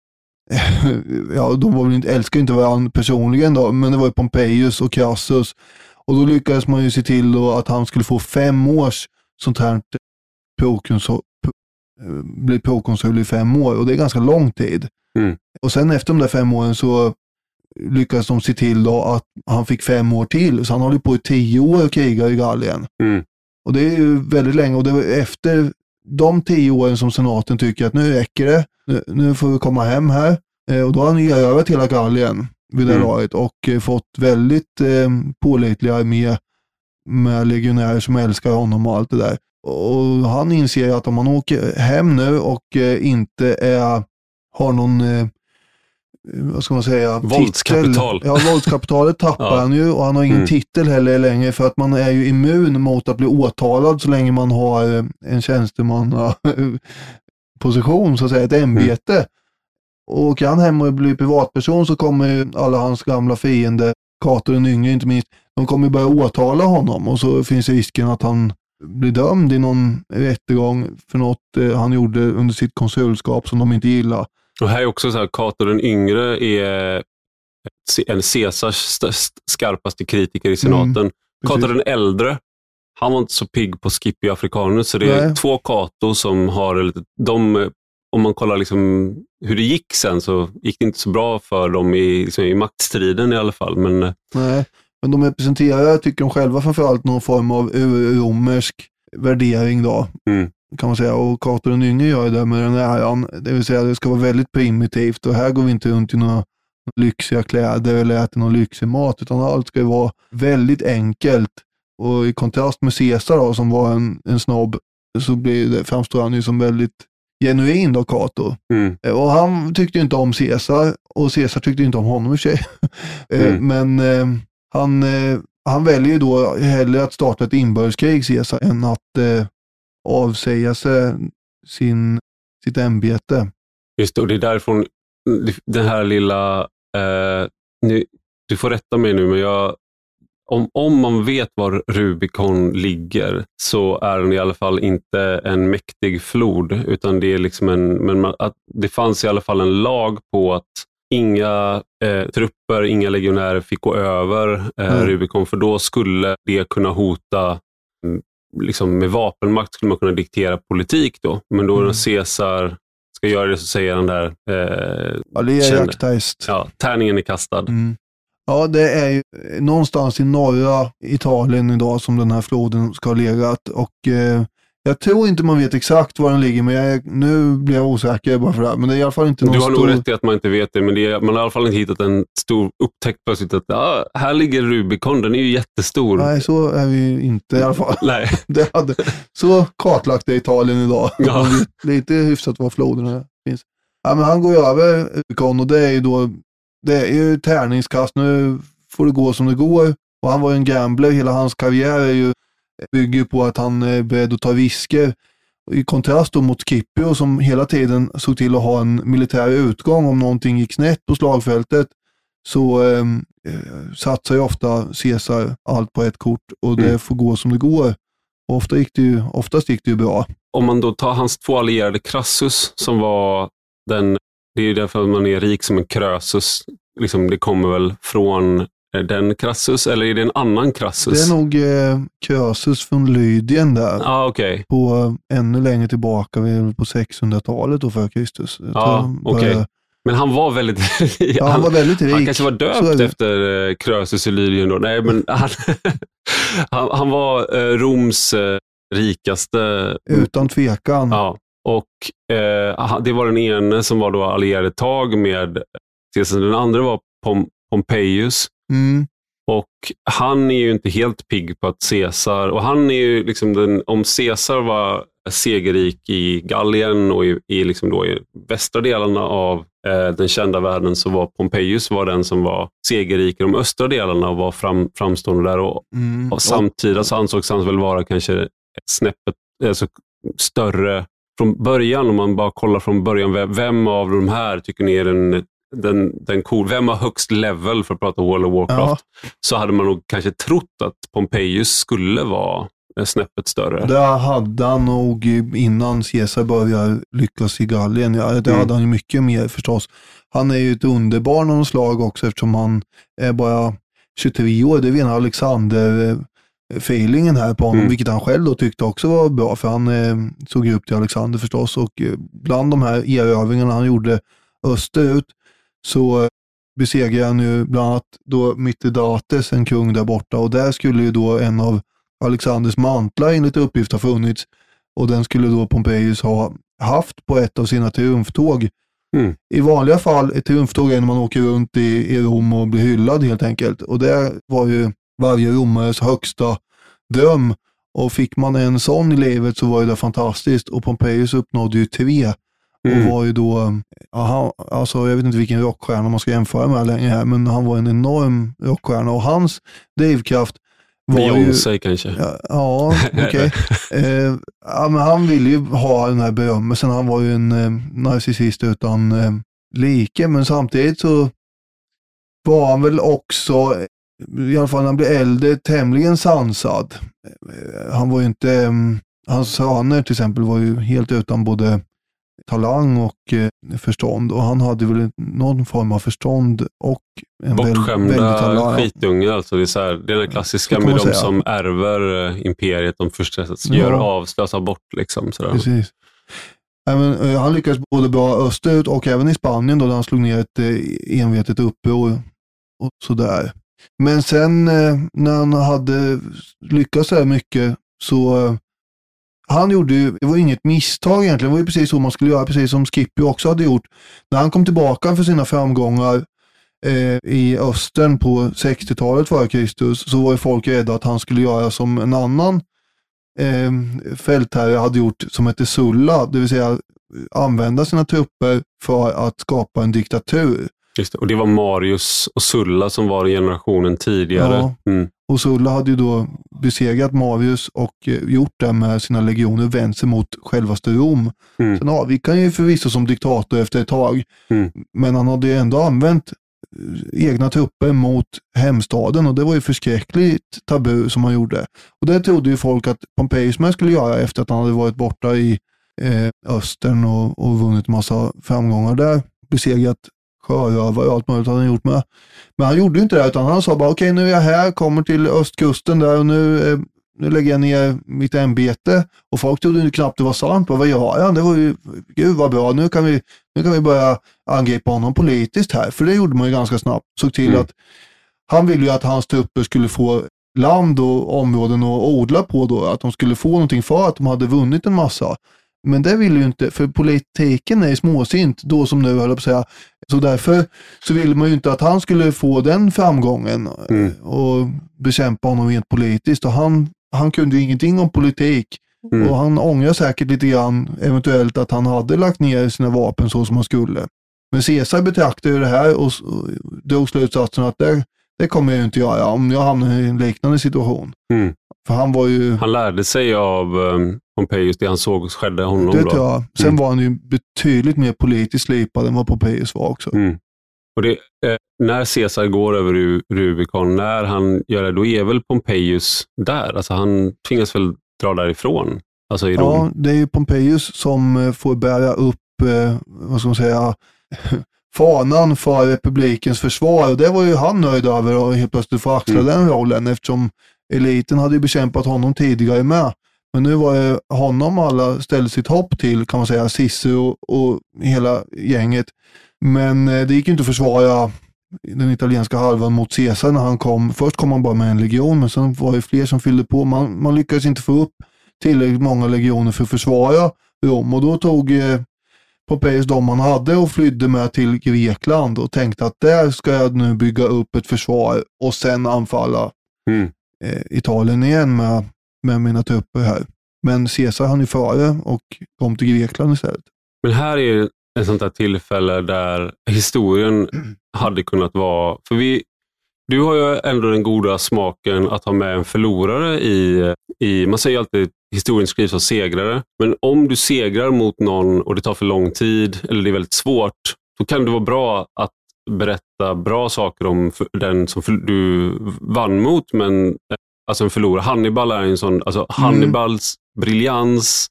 ja, de var väl inte, älskade inte varandra personligen då, men det var ju Pompejus och Crassus. Och då lyckades man ju se till då att han skulle få fem års sånt här prokonsul, pro- eh, bli prokonsul i fem år och det är ganska lång tid. Mm. Och sen efter de där fem åren så lyckades de se till då att han fick fem år till, så han håller på i tio år och krigar i Gallien. Mm. Och det är ju väldigt länge och det var efter de tio åren som senaten tycker att nu räcker det, nu, nu får vi komma hem här. Eh, och då har han erövrat hela Gallien vid det Mm. laget och eh, fått väldigt eh, pålitliga armé med legionärer som älskar honom och allt det där. Och han inser att om han åker hem nu och eh, inte är, har någon, eh, vad ska man säga, Våldskapital. Titel. Ja, våldskapitalet tappar Ja. han ju och han har ingen Mm. titel heller längre för att man är ju immun mot att bli åtalad så länge man har eh, en tjänstemanna position, så att säga, ett ämbete. Och åker han hem och blir privatperson så kommer ju alla hans gamla fiender, Cato den yngre inte minst, de kommer börja åtala honom och så finns risken att han blir dömd i någon rättegång för något eh, han gjorde under sitt konsulskap som de inte gillar. Och här är också så här, Cato den yngre är en Caesars st- st- skarpaste kritiker i senaten. Mm, Cato den äldre, han var inte så pigg på Scipio africanus, så det är Nej. två Cato som har lite, de, om man kollar liksom hur det gick sen så gick det inte så bra för dem i, liksom, i maktstriden i alla fall. Men eh, Nej, men de representerar, tycker de själva, framförallt någon form av romersk värdering då. Mm. Kan man säga. Och Cato den yngre gör det med den äran. Det vill säga det ska vara väldigt primitivt och här går vi inte runt i några lyxiga kläder eller äter någon lyxig mat utan allt ska ju vara väldigt enkelt. Och i kontrast med Caesar då, som var en, en snobb så blir det, framstår han ju som väldigt genuin då, Cato. mm, Och han tyckte ju inte om Caesar och Caesar tyckte inte om honom i och för sig. Eh, Mm. Men eh, han, eh, han väljer ju då hellre att starta ett inbördeskrig, Caesar, än att eh, avsäga sig sin, sitt ämbete. just det, och det är därifrån den här lilla, eh, nu, du får rätta mig nu, men jag, om, om man vet var Rubicon ligger så är den i alla fall inte en mäktig flod, utan det är liksom en, men man, att det fanns i alla fall en lag på att inga eh, trupper, inga legionärer fick gå över eh, Mm. Rubicon, för då skulle det kunna hota Liksom med vapenmakt skulle man kunna diktera politik då, men då Mm. när Caesar ska göra det så säger han där, eh, Ja, det är jakthäst. ja, tärningen är kastad. Mm. Ja, det är ju någonstans i norra Italien idag som den här floden ska ha legat och eh, jag tror inte man vet exakt var den ligger, men jag nu blir jag osäker bara för det här. Men det är i alla fall inte någon Du har stor... nog rätt i att man inte vet det, men det är, man har i alla fall inte hittat en stor upptäckt plötsligt att ah, här ligger Rubicon, den är ju jättestor. Nej, så är vi ju inte i alla fall. Nej. Det hade, så kartlagt är Italien idag. Ja. Lite hyfsat var floderna finns. Ja, men han går ju över Rubicon och det är ju då, det är ju tärningskast. Nu får det gå som det går. Och han var ju en gambler. Hela hans karriär är ju, bygger ju på att han är beredd att ta risker. I kontrast då mot Scipio som hela tiden såg till att ha en militär utgång om någonting gick snett på slagfältet. Så eh, eh, satsar ju ofta Caesar allt på ett kort och det Mm. får gå som det går. Och ofta gick det ju, oftast gick det ju bra. Om man då tar hans två allierade Crassus, som var den, det är ju därför man är rik som en Krösus. Liksom, det kommer väl från eh, den Crassus, eller är det en annan Det Crassus? är nog eh, från Lydien där. Ah, okej. På eh, ännu längre tillbaka, är på 600-talet då för Kristus. Jag han okej. började- Men han var väldigt Ja, han var väldigt rik. Han kanske var är döpt det. efter eh, Krösus i Lydien då. Nej, men han, han, han var eh, Roms eh, rikaste. Utan tvekan. Ja, och eh, det var den ene som var då allierade tag med Caesar. Den andra var Pom, Pompeius. Mm. Och han är ju inte helt pigg på att Caesar, och han är ju liksom den, om Caesar var segerrik i Gallien och i, i, liksom då i västra delarna av eh, den kända världen så var Pompeius var den som var segerrik i de östra delarna och var fram, framstående där. Och, Mm. och samtida så ansågs han väl vara kanske snäppet alltså, större från början, om man bara kollar från början, vem av de här tycker ni är den, den, den cool, vem har högst level för att prata World of Warcraft? Så hade man nog kanske trott att Pompejus skulle vara snäppet större. Det hade han nog innan Caesar började lyckas i Gallien. Ja, det Mm. hade han ju mycket mer förstås. Han är ju ett underbarn av slag också eftersom han är bara 23 år. Det är rena Alexander-feelingen här på honom, Mm. vilket han själv då tyckte också var bra, för han eh, såg ju upp till Alexander förstås. Och eh, bland de här erövringarna han gjorde österut så eh, besegrade han ju bland annat då Mithridates, en kung där borta, och där skulle ju då en av Alexanders mantlar enligt uppgift ha funnits och den skulle då Pompejus ha haft på ett av sina triumftåg. Mm. I vanliga fall, ett triumftåg är när man åker runt i, i Rom och blir hyllad helt enkelt. Och det var ju varje romares högsta dröm. Och fick man en sån i livet så var det fantastiskt. Och Pompejus uppnådde ju tre Mm. och var ju då, ja, han, alltså jag vet inte vilken rockstjärna man ska jämföra med längre här, men han var en enorm rockstjärna och hans drivkraft var ju... Beyoncé kanske? Ja, ja okej. eh, ja, men han ville ju ha den här berömmelsen. Han var ju en eh, narcissist utan eh, like, men samtidigt så var han väl också, i alla fall när han blev äldre, tämligen sansad. Eh, han var ju inte, eh, hans söner till exempel var ju helt utan både talang och eh, förstånd och han hade väl någon form av förstånd och en Bortskämda skitungar. Alltså det, är så här, det är den klassiska med de säga. som ärver eh, imperiet. De förstås Ja. gör av, slösar bort. Liksom, sådär. Precis. Även, eh, han lyckades både bra österut och även i Spanien då, där han slog ner ett envetet uppror och sådär. Men sen när han hade lyckats så här mycket så han gjorde ju, det var inget misstag egentligen, det var ju precis så man skulle göra, precis som Skippy också hade gjort. När han kom tillbaka för sina framgångar eh, i östern på 60-talet före Kristus så var ju folk rädda att han skulle göra som en annan eh, fältherre hade gjort som hette Sulla, det vill säga använda sina trupper för att skapa en diktatur. Just det. Och det var Marius och Sulla som var generationen tidigare. Ja. Mm. Och Sulla hade ju då besegrat Marius och eh, gjort det med sina legioner, vänt sig mot självaste Rom. Mm. Sen avgick han ju förvisso som diktator efter ett tag, Mm. men han hade ju ändå använt eh, egna trupper mot hemstaden och det var ju förskräckligt tabu som han gjorde. Och det trodde ju folk att Pompejus med skulle göra efter att han hade varit borta i eh, östern och, och vunnit massa framgångar där. Besegrat sjörövare och allt möjligt hade han gjort med. Men han gjorde ju inte det, utan han sa bara okej nu är jag här, kommer till östkusten där och nu, eh, nu lägger jag ner mitt ämbete. Och folk trodde knappt det var sant. Vad gör han? Det var ju, gud vad bra, nu kan, vi, nu kan vi börja angripa honom politiskt här. För det gjorde man ju ganska snabbt. Såg till Mm. att han ville ju att hans trupper skulle få land och områden att odla på då. Att de skulle få någonting för att de hade vunnit en massa. Men det ville ju inte, för politiken är småsint då som nu höll jag på att säga. Så därför så ville man ju inte att han skulle få den framgången Mm. och bekämpa honom rent politiskt. Och han, han kunde ju ingenting om politik. Mm. Och han ångrar säkert lite grann eventuellt att han hade lagt ner sina vapen så som han skulle. Men Caesar betraktade det här och drog slutsatsen att det, det kommer jag ju inte göra om jag hamnar i en liknande situation. Mm. För han var ju, Han lärde sig av um, Pompejus det han såg skedde honom. det tror jag. Sen Mm. var han ju betydligt mer politiskt slipad än vad Pompejus var också. Mm. Och det, eh, när Caesar går över Ru- Rubicon, när han gör det, då är väl Pompejus där? Alltså han tvingas väl dra därifrån? Alltså i Rom? Ja, det är ju Pompejus som eh, får bära upp, eh, vad ska man säga, fanan för republikens försvar. Och det var ju han nöjd över och helt plötsligt få axla Mm. den rollen eftersom eliten hade ju bekämpat honom tidigare med. Men nu var det honom alla ställde sitt hopp till, kan man säga, Cicero och hela gänget. Men eh, det gick ju inte att försvara den italienska halvan mot Caesar när han kom. Först kom han bara med en legion, men sen var det fler som fyllde på. Man, man lyckades inte få upp tillräckligt många legioner för att försvara Rom och då tog eh, Pompejus de han hade och flydde med till Grekland och tänkte att där ska jag nu bygga upp ett försvar och sen anfalla Mm. eh, Italien igen med, med mina trupper här. Men Caesar hann ju före och kom till Grekland istället. Men här är ett sånt där tillfälle där historien hade kunnat vara... För vi, du har ju ändå den goda smaken att ha med en förlorare i... i man säger ju alltid historien skrivs av segrare. Men om du segrar mot någon och det tar för lång tid eller det är väldigt svårt, då kan det vara bra att berätta bra saker om den som du vann mot, men alltså en förlorare. Hannibal är en sån, alltså Hannibals briljans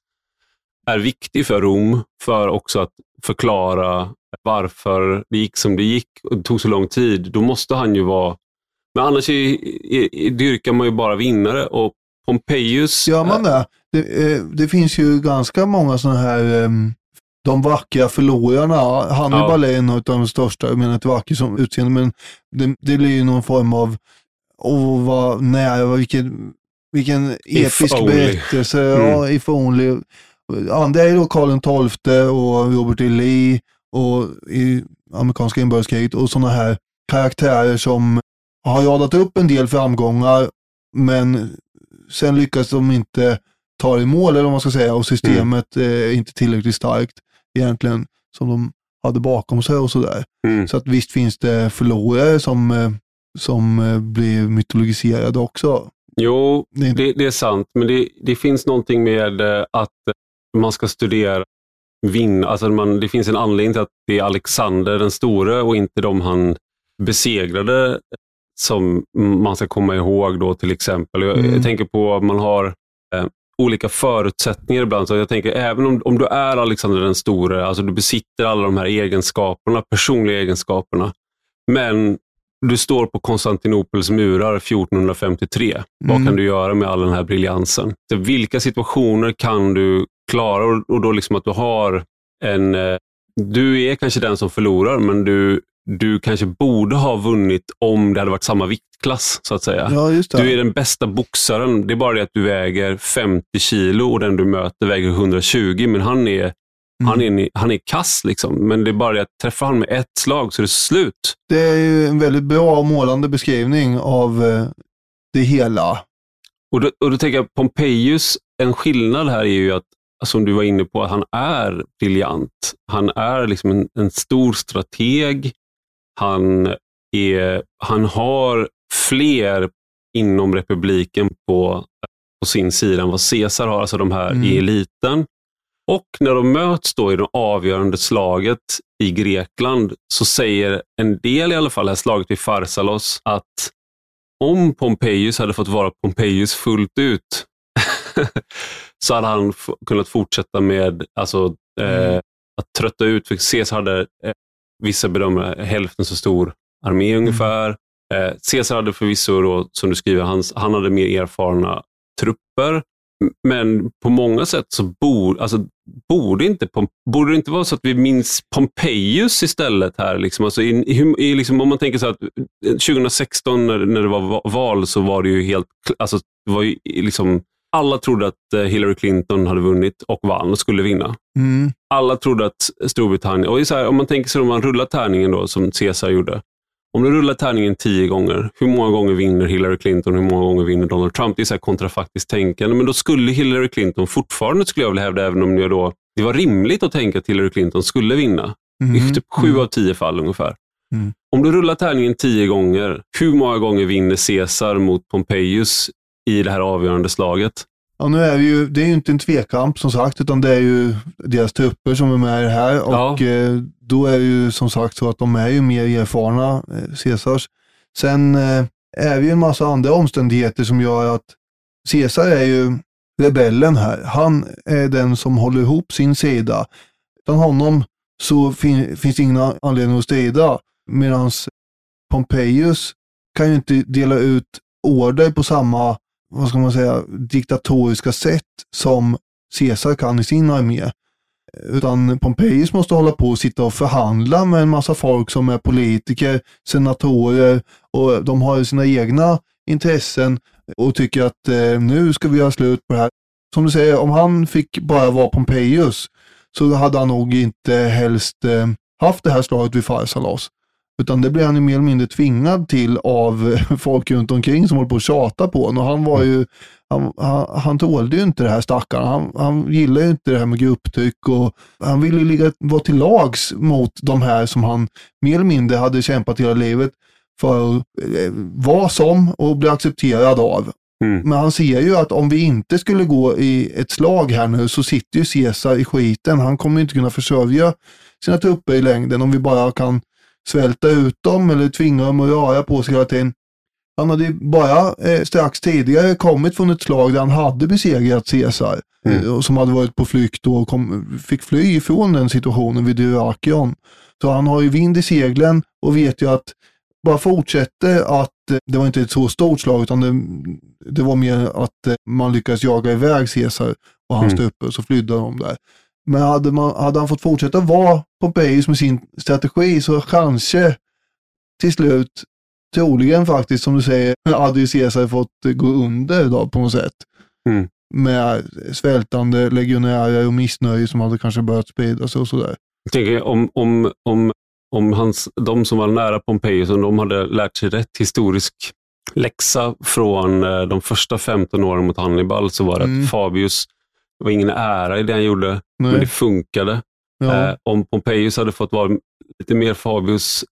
är viktig för Rom, för också att förklara varför det gick som det gick och det tog så lång tid. Då måste han ju vara... Men annars är, är, är, dyrkar man ju bara vinnare och Pompejus... Gör man det? Det, eh, det finns ju ganska många sådana här um, de vackra förlorarna. Hannibal ja. är en av de största, jag menar inte vacker som utseende, men det, det blir ju någon form av, åh vad nära, vilken, vilken episk berättelse. Mm. Ja, if only. Andra är då Karl XII och Robert E. Lee och i amerikanska inbördeskriget och sådana här karaktärer som har radat upp en del framgångar men sen lyckas de inte ta i mål, eller vad man ska säga, och systemet mm. är inte tillräckligt starkt egentligen som de hade bakom sig och sådär. Mm. Så att visst finns det förlorare som, eh, som eh, blir mytologiserade också. Jo, det, det är sant, men det, det, finns någonting med eh, att man ska studera vinna. Alltså man, det finns en anledning till att det är Alexander den store och inte de han besegrade som man ska komma ihåg då till exempel. Jag, mm. jag tänker på att man har eh, olika förutsättningar ibland. Så jag tänker även om, om du är Alexander den store, alltså du besitter alla de här egenskaperna, personliga egenskaperna, men du står på Konstantinopels murar 1453. Mm. Vad kan du göra med all den här briljansen? Så vilka situationer kan du klara? Och, och då liksom att du har en... Eh, du är kanske den som förlorar, men du, du kanske borde ha vunnit om det hade varit samma viktklass, så att säga. Ja, du är den bästa boxaren. Det är bara det att du väger 50 kilo och den du möter väger 120, men han är, mm. han är, han är kass. Liksom. Men det är bara det att träffar han med ett slag så är det slut. Det är ju en väldigt bra och målande beskrivning av eh, det hela. Och då, och då tänker jag, Pompejus, en skillnad här är ju att som du var inne på, att han är briljant. Han är liksom en, en stor strateg. Han, är, han har fler inom republiken på, på sin sida än vad Caesar har, alltså de här mm. i eliten. Och när de möts då i det avgörande slaget i Grekland så säger en del i alla fall, det här slaget vid Farsalos, att om Pompejus hade fått vara Pompejus fullt ut så hade han kunnat fortsätta med alltså, eh, mm. att trötta ut, för Caesar hade eh, vissa bedömare hälften så stor armé mm. ungefär. Eh, Caesar hade förvisso, då, som du skriver, hans, han hade mer erfarna trupper. Men på många sätt så bor, alltså, borde, inte, borde det inte vara så att vi minns Pompejus istället här? Liksom? Alltså, i, i, i, liksom, om man tänker så att 2016 eh, när, när det var val så var det ju helt, alltså, det var ju liksom alla trodde att eh, Hillary Clinton hade vunnit och vann och skulle vinna. Mm. Alla trodde att Storbritannien, och så här, om man tänker sig om man rullar tärningen då, som Caesar gjorde. Om du rullar tärningen tio gånger, hur många gånger vinner Hillary Clinton hur många gånger vinner Donald Trump? Det är så här kontrafaktiskt tänkande, men då skulle Hillary Clinton fortfarande, skulle jag vilja hävda, även om det, då, det var rimligt att tänka att Hillary Clinton skulle vinna. Mm. I typ sju mm. av tio fall ungefär. Mm. Om du rullar tärningen tio gånger, hur många gånger vinner Caesar mot Pompejus i det här avgörande slaget. Ja, nu är det, ju, det är ju inte en tvekamp som sagt, utan det är ju deras trupper som är med här. Och ja. eh, då är det ju som sagt så att de är ju mer erfarna, eh, Caesars. Sen eh, är det ju en massa andra omständigheter som gör att Caesar är ju rebellen här. Han är den som håller ihop sin sida. Utan honom så fin finns det ingen anledning att strida. Medan Pompejus kan ju inte dela ut order på samma, vad ska man säga, diktatoriska sätt som Caesar kan i sin armé. Utan Pompejus måste hålla på och sitta och förhandla med en massa folk som är politiker, senatorer och de har sina egna intressen och tycker att eh, nu ska vi göra slut på det här. Som du säger, om han fick bara vara Pompejus så hade han nog inte helst eh, haft det här slaget vid Farsalos. Utan det blir han ju mer eller mindre tvingad till av folk runt omkring som håller på att tjata på honom. Och han var ju, han, han, han tålde ju inte det här stackaren. Han, han gillade ju inte det här med grupptryck och han ville ju ligga, vara till lags mot de här som han mer eller mindre hade kämpat hela livet för att eh, vara som och bli accepterad av. Mm. Men han ser ju att om vi inte skulle gå i ett slag här nu så sitter ju Caesar i skiten. Han kommer inte kunna försörja sina trupper i längden om vi bara kan svälta ut dem eller tvinga dem att röra på sig hela tiden. Han hade ju bara eh, strax tidigare kommit från ett slag där han hade besegrat Caesar. Mm. eh, Som hade varit på flykt och kom, fick fly ifrån den situationen vid Dyrrakion. Så han har ju vind i seglen och vet ju att bara fortsätter att eh, det var inte ett så stort slag utan det, det var mer att eh, man lyckades jaga iväg Caesar och hans Mm. trupper så flydde de där. Men hade, man, hade han fått fortsätta vara Pompejus med sin strategi så kanske till slut, troligen faktiskt som du säger, hade ju Caesar fått gå under då på något sätt. Mm. Med svältande legionärer och missnöje som hade kanske börjat sprida sig och sådär. Jag tänker om, om, om, om hans, de som var nära Pompejus, om de hade lärt sig rätt historisk läxa från eh, de första 15 åren mot Hannibal, så var det Mm. att Fabius, det var ingen ära i det han gjorde, men det Nej. funkade. Ja. Eh, om Pompejus hade fått vara lite mer Fabius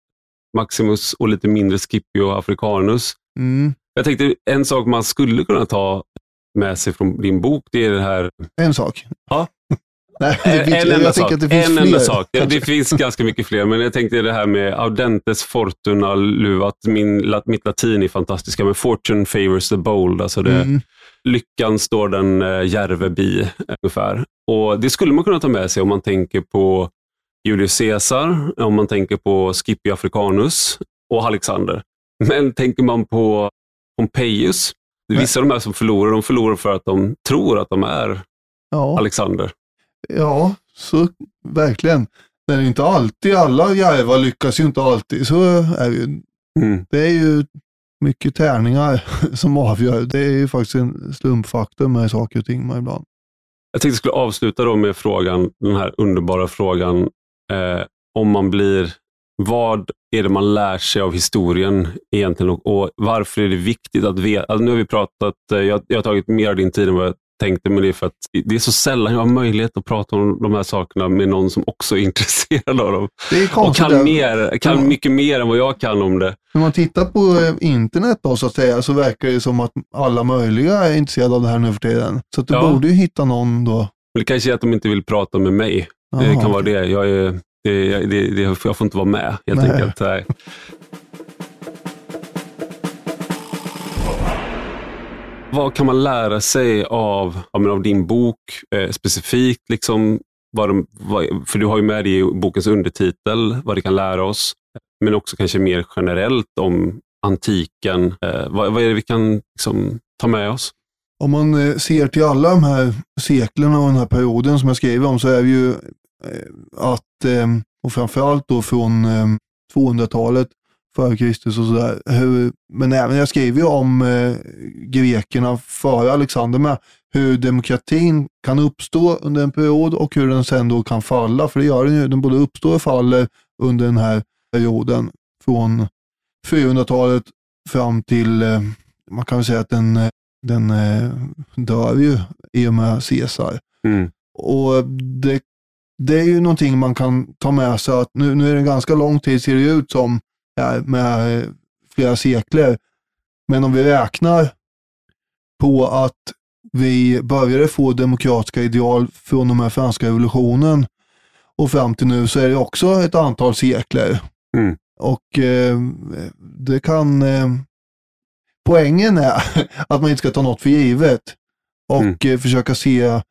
Maximus och lite mindre Scipio Africanus. Mm. Jag tänkte en sak man skulle kunna ta med sig från din bok, det är det här En sak. Ja. Nej, det En, finns, en jag enda sak. att det finns en fler. enda sak. Ja, det finns ganska mycket fler, men jag tänkte det här med audentes fortuna luvat. Min, mitt latin är fantastiska, men fortune favors the bold. Alltså det, Mm. Lyckan står den eh, järve bi, ungefär. Och Det skulle man kunna ta med sig om man tänker på Julius Caesar, om man tänker på Scipio Africanus och Alexander. Men tänker man på Pompejus, vissa av de här som förlorar, de förlorar för att de tror att de är Ja. Alexander. Ja, så verkligen. Det är ju inte alltid, alla järvar lyckas ju inte alltid. Så är det ju. Mm. Det är ju mycket tärningar som avgör. Det är ju faktiskt en slumpfaktor med saker och ting med ibland. Jag tänkte jag skulle avsluta då med frågan, den här underbara frågan, eh, om man blir, vad är det man lär sig av historien egentligen och, och varför är det viktigt att veta? Alltså nu har vi pratat, eh, jag, jag har tagit mer av din tid än vad jag tänkte, men det är för att det är så sällan jag har möjlighet att prata om de här sakerna med någon som också är intresserad av dem. Det är Och konstigt. kan, där. mer, kan Ja. mycket mer än vad jag kan om det. När man tittar på eh, internet då så att säga så verkar det som att alla möjliga är intresserade av det här nu för tiden. Så du Ja. borde ju hitta någon då. Men det kanske är att de inte vill prata med mig. Det Jaha, kan vara det. Jag, är, det, det, det. Jag får inte vara med helt Nej. enkelt. Nej. Vad kan man lära sig av, av din bok eh, specifikt? Liksom, vad de, vad, för du har ju med det i bokens undertitel, vad det kan lära oss. Men också kanske mer generellt om antiken. Eh, vad, vad är det vi kan liksom, ta med oss? Om man eh, ser till alla de här seklerna och den här perioden som jag skriver om så är det ju eh, att, eh, och framförallt då från eh, 200-talet före Kristus och sådär. Men även jag skriver ju om eh, grekerna före Alexander med hur demokratin kan uppstå under en period och hur den sen då kan falla. För det gör den ju, den både uppstår och faller under den här perioden från 400-talet fram till, eh, man kan väl säga att den eh, den eh, dör ju i och med Caesar. Mm. Och det, det är ju någonting man kan ta med sig att nu, nu är det en ganska lång tid ser det ut som med eh, flera sekler. Men om vi räknar på att vi började få demokratiska ideal från de här franska revolutionen och fram till nu så är det också ett antal sekler. Mm. Och eh, det kan eh, poängen är att man inte ska ta något för givet och eh, försöka se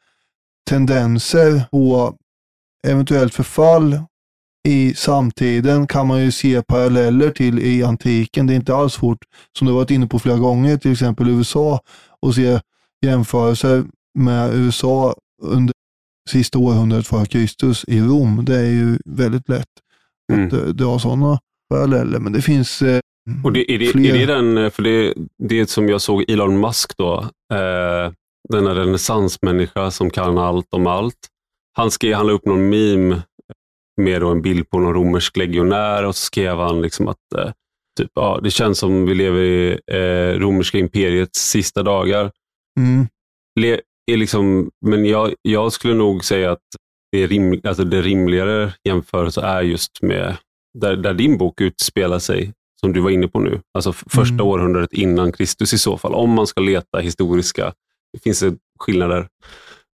tendenser på eventuellt förfall i samtiden kan man ju se paralleller till i antiken. Det är inte alls svårt, som du varit inne på flera gånger, till exempel USA och se jämförelser med USA under sista århundradet före Kristus i Rom. Det är ju väldigt lätt Mm. att eh, dra sådana paralleller. Men det finns eh, Och det, är, det, fler. är det den, för det, det som jag såg Elon Musk då, eh, denna renässansmänniska som kan allt om allt. Han, skrev, han la upp någon meme med en bild på någon romersk legionär och så skrev han liksom att eh, typ, ja, det känns som vi lever i eh, romerska imperiets sista dagar. Mm, Le, är liksom, men jag, jag skulle nog säga att det, är rim, alltså det rimligare jämförelse är just med där, där din bok utspelar sig. som du var inne på nu. Alltså första Mm. århundradet innan Kristus i så fall. Om man ska leta historiska, det finns skillnader.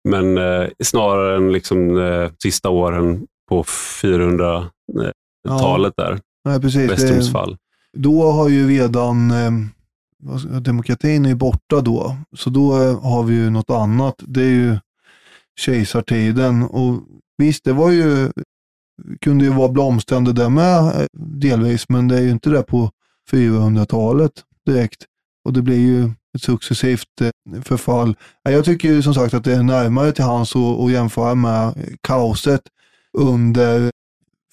Men eh, snarare än liksom, eh, sista åren på 400-talet där, Nej, precis. Västrums Det, fall. då har ju redan eh, demokratin är borta då. Så då eh, har vi ju något annat. Det är ju kejsartiden. Och visst, det var ju, kunde ju vara blomstrande där med eh, delvis, men det är ju inte det på 400-talet direkt. Och det blir ju ett successivt eh, förfall. Ja, Jag tycker ju som sagt att det är närmare till hans att jämföra med kaoset under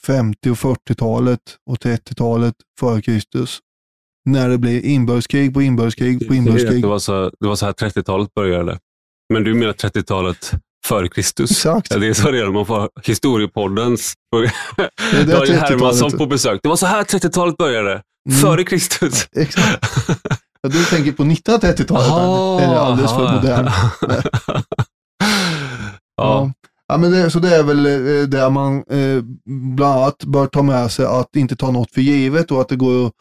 50 och 40-talet och 30-talet före Kristus. När det blir inbördeskrig på inbördeskrig på inbördeskrig. Det var så, det var så här 30-talet började. Men du menar 30-talet före Kristus? Exakt. Ja, det är så redan man får historiepoddens Daniel 30-talet. Hermansson på besök. Det var så här 30-talet började. Mm. Före Kristus. Exakt. Ja, du tänker på 1930-talet. Aha, Det är alldeles för aha. modern. ja. Ja, men det, så det är väl eh, där man eh, bland annat bör ta med sig att inte ta något för givet och att det går att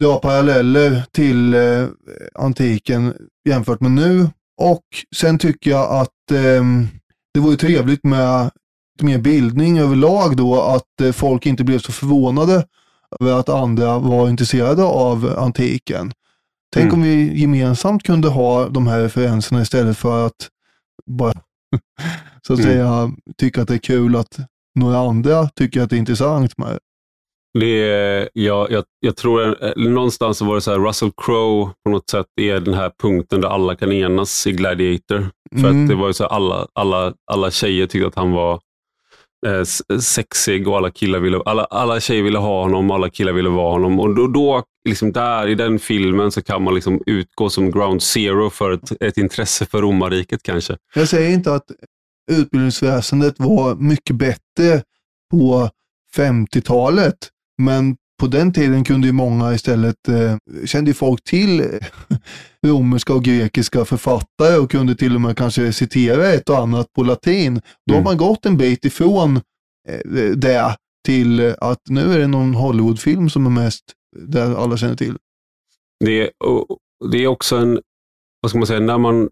dra paralleller till eh, antiken jämfört med nu. Och sen tycker jag att eh, det vore trevligt med lite mer bildning överlag då, att eh, folk inte blev så förvånade över att andra var intresserade av antiken. Tänk Mm. om vi gemensamt kunde ha de här referenserna istället för att bara så att Mm. säga tycka att det är kul att några andra tycker att det är intressant med det. Det är, jag, jag, jag tror, eh, någonstans var det så här, Russell Crowe på något sätt är den här punkten där alla kan enas i Gladiator. För Mm. att det var ju så här, alla, alla, alla tjejer tyckte att han var eh, sexig och alla killar ville, alla, alla tjejer ville ha honom och alla killar ville vara honom. Och då, då liksom där i den filmen så kan man liksom utgå som ground zero för ett, ett intresse för romarriket kanske. Jag säger inte att utbildningsväsendet var mycket bättre på 50-talet, men på den tiden kunde ju många istället, eh, kände folk till eh, romerska och grekiska författare och kunde till och med kanske citera ett och annat på latin. Då har Mm. man gått en bit ifrån eh, det till att nu är det någon Hollywoodfilm som är mest, där alla känner till. Det är, och det är också en, vad ska man säga, när man,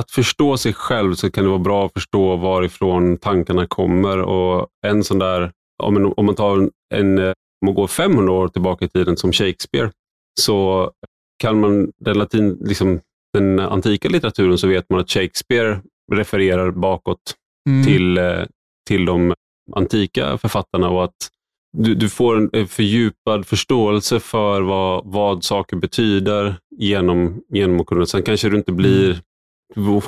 att förstå sig själv så kan det vara bra att förstå varifrån tankarna kommer. Och en sån där, om man, om man tar en, en, om man går 500 år tillbaka i tiden som Shakespeare, så kan man den, latin, liksom, den antika litteraturen så vet man att Shakespeare refererar bakåt Mm. till, eh, till de antika författarna och att du, du får en fördjupad förståelse för vad, vad saker betyder genom, genom att kunna. Sen kanske du inte blir, du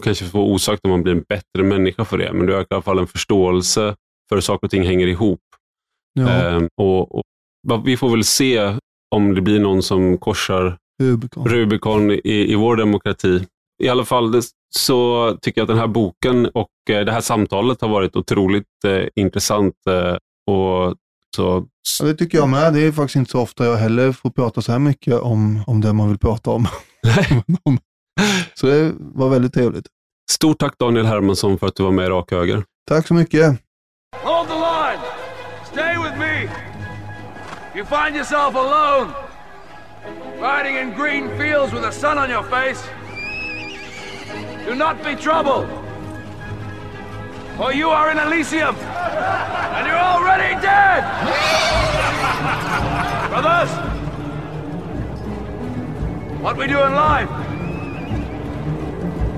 kanske får osagt om man blir en bättre människa för det, men du har i alla fall en förståelse för hur saker och ting hänger ihop. Ja, Ehm, och, och, vi får väl se om det blir någon som korsar Rubicon. Rubicon i, i vår demokrati. I alla fall det, så tycker jag att den här boken och eh, det här samtalet har varit otroligt eh, intressant. Eh, och så, Ja, det tycker jag med. Det är faktiskt inte så ofta jag heller får prata så här mycket om, om det man vill prata om. så det var väldigt trevligt. Stort tack Daniel Hermansson för att du var med i Rak Höger. Tack så mycket. Hold the line! Stay with me! You find yourself alone, riding in green fields with the sun on your face. Do not be troubled, for you are in Elysium, and you're already dead! Brothers, what we do in life.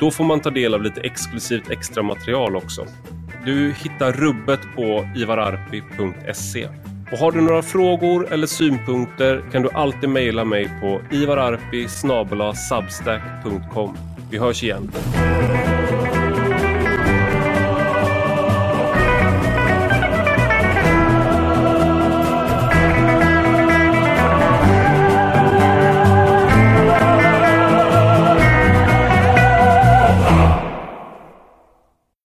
Då får man ta del av lite exklusivt extra material också. Du hittar rubbet på ivararpi.se. Och har du några frågor eller synpunkter kan du alltid mejla mig på ivararpi substack.com. Vi hörs igen.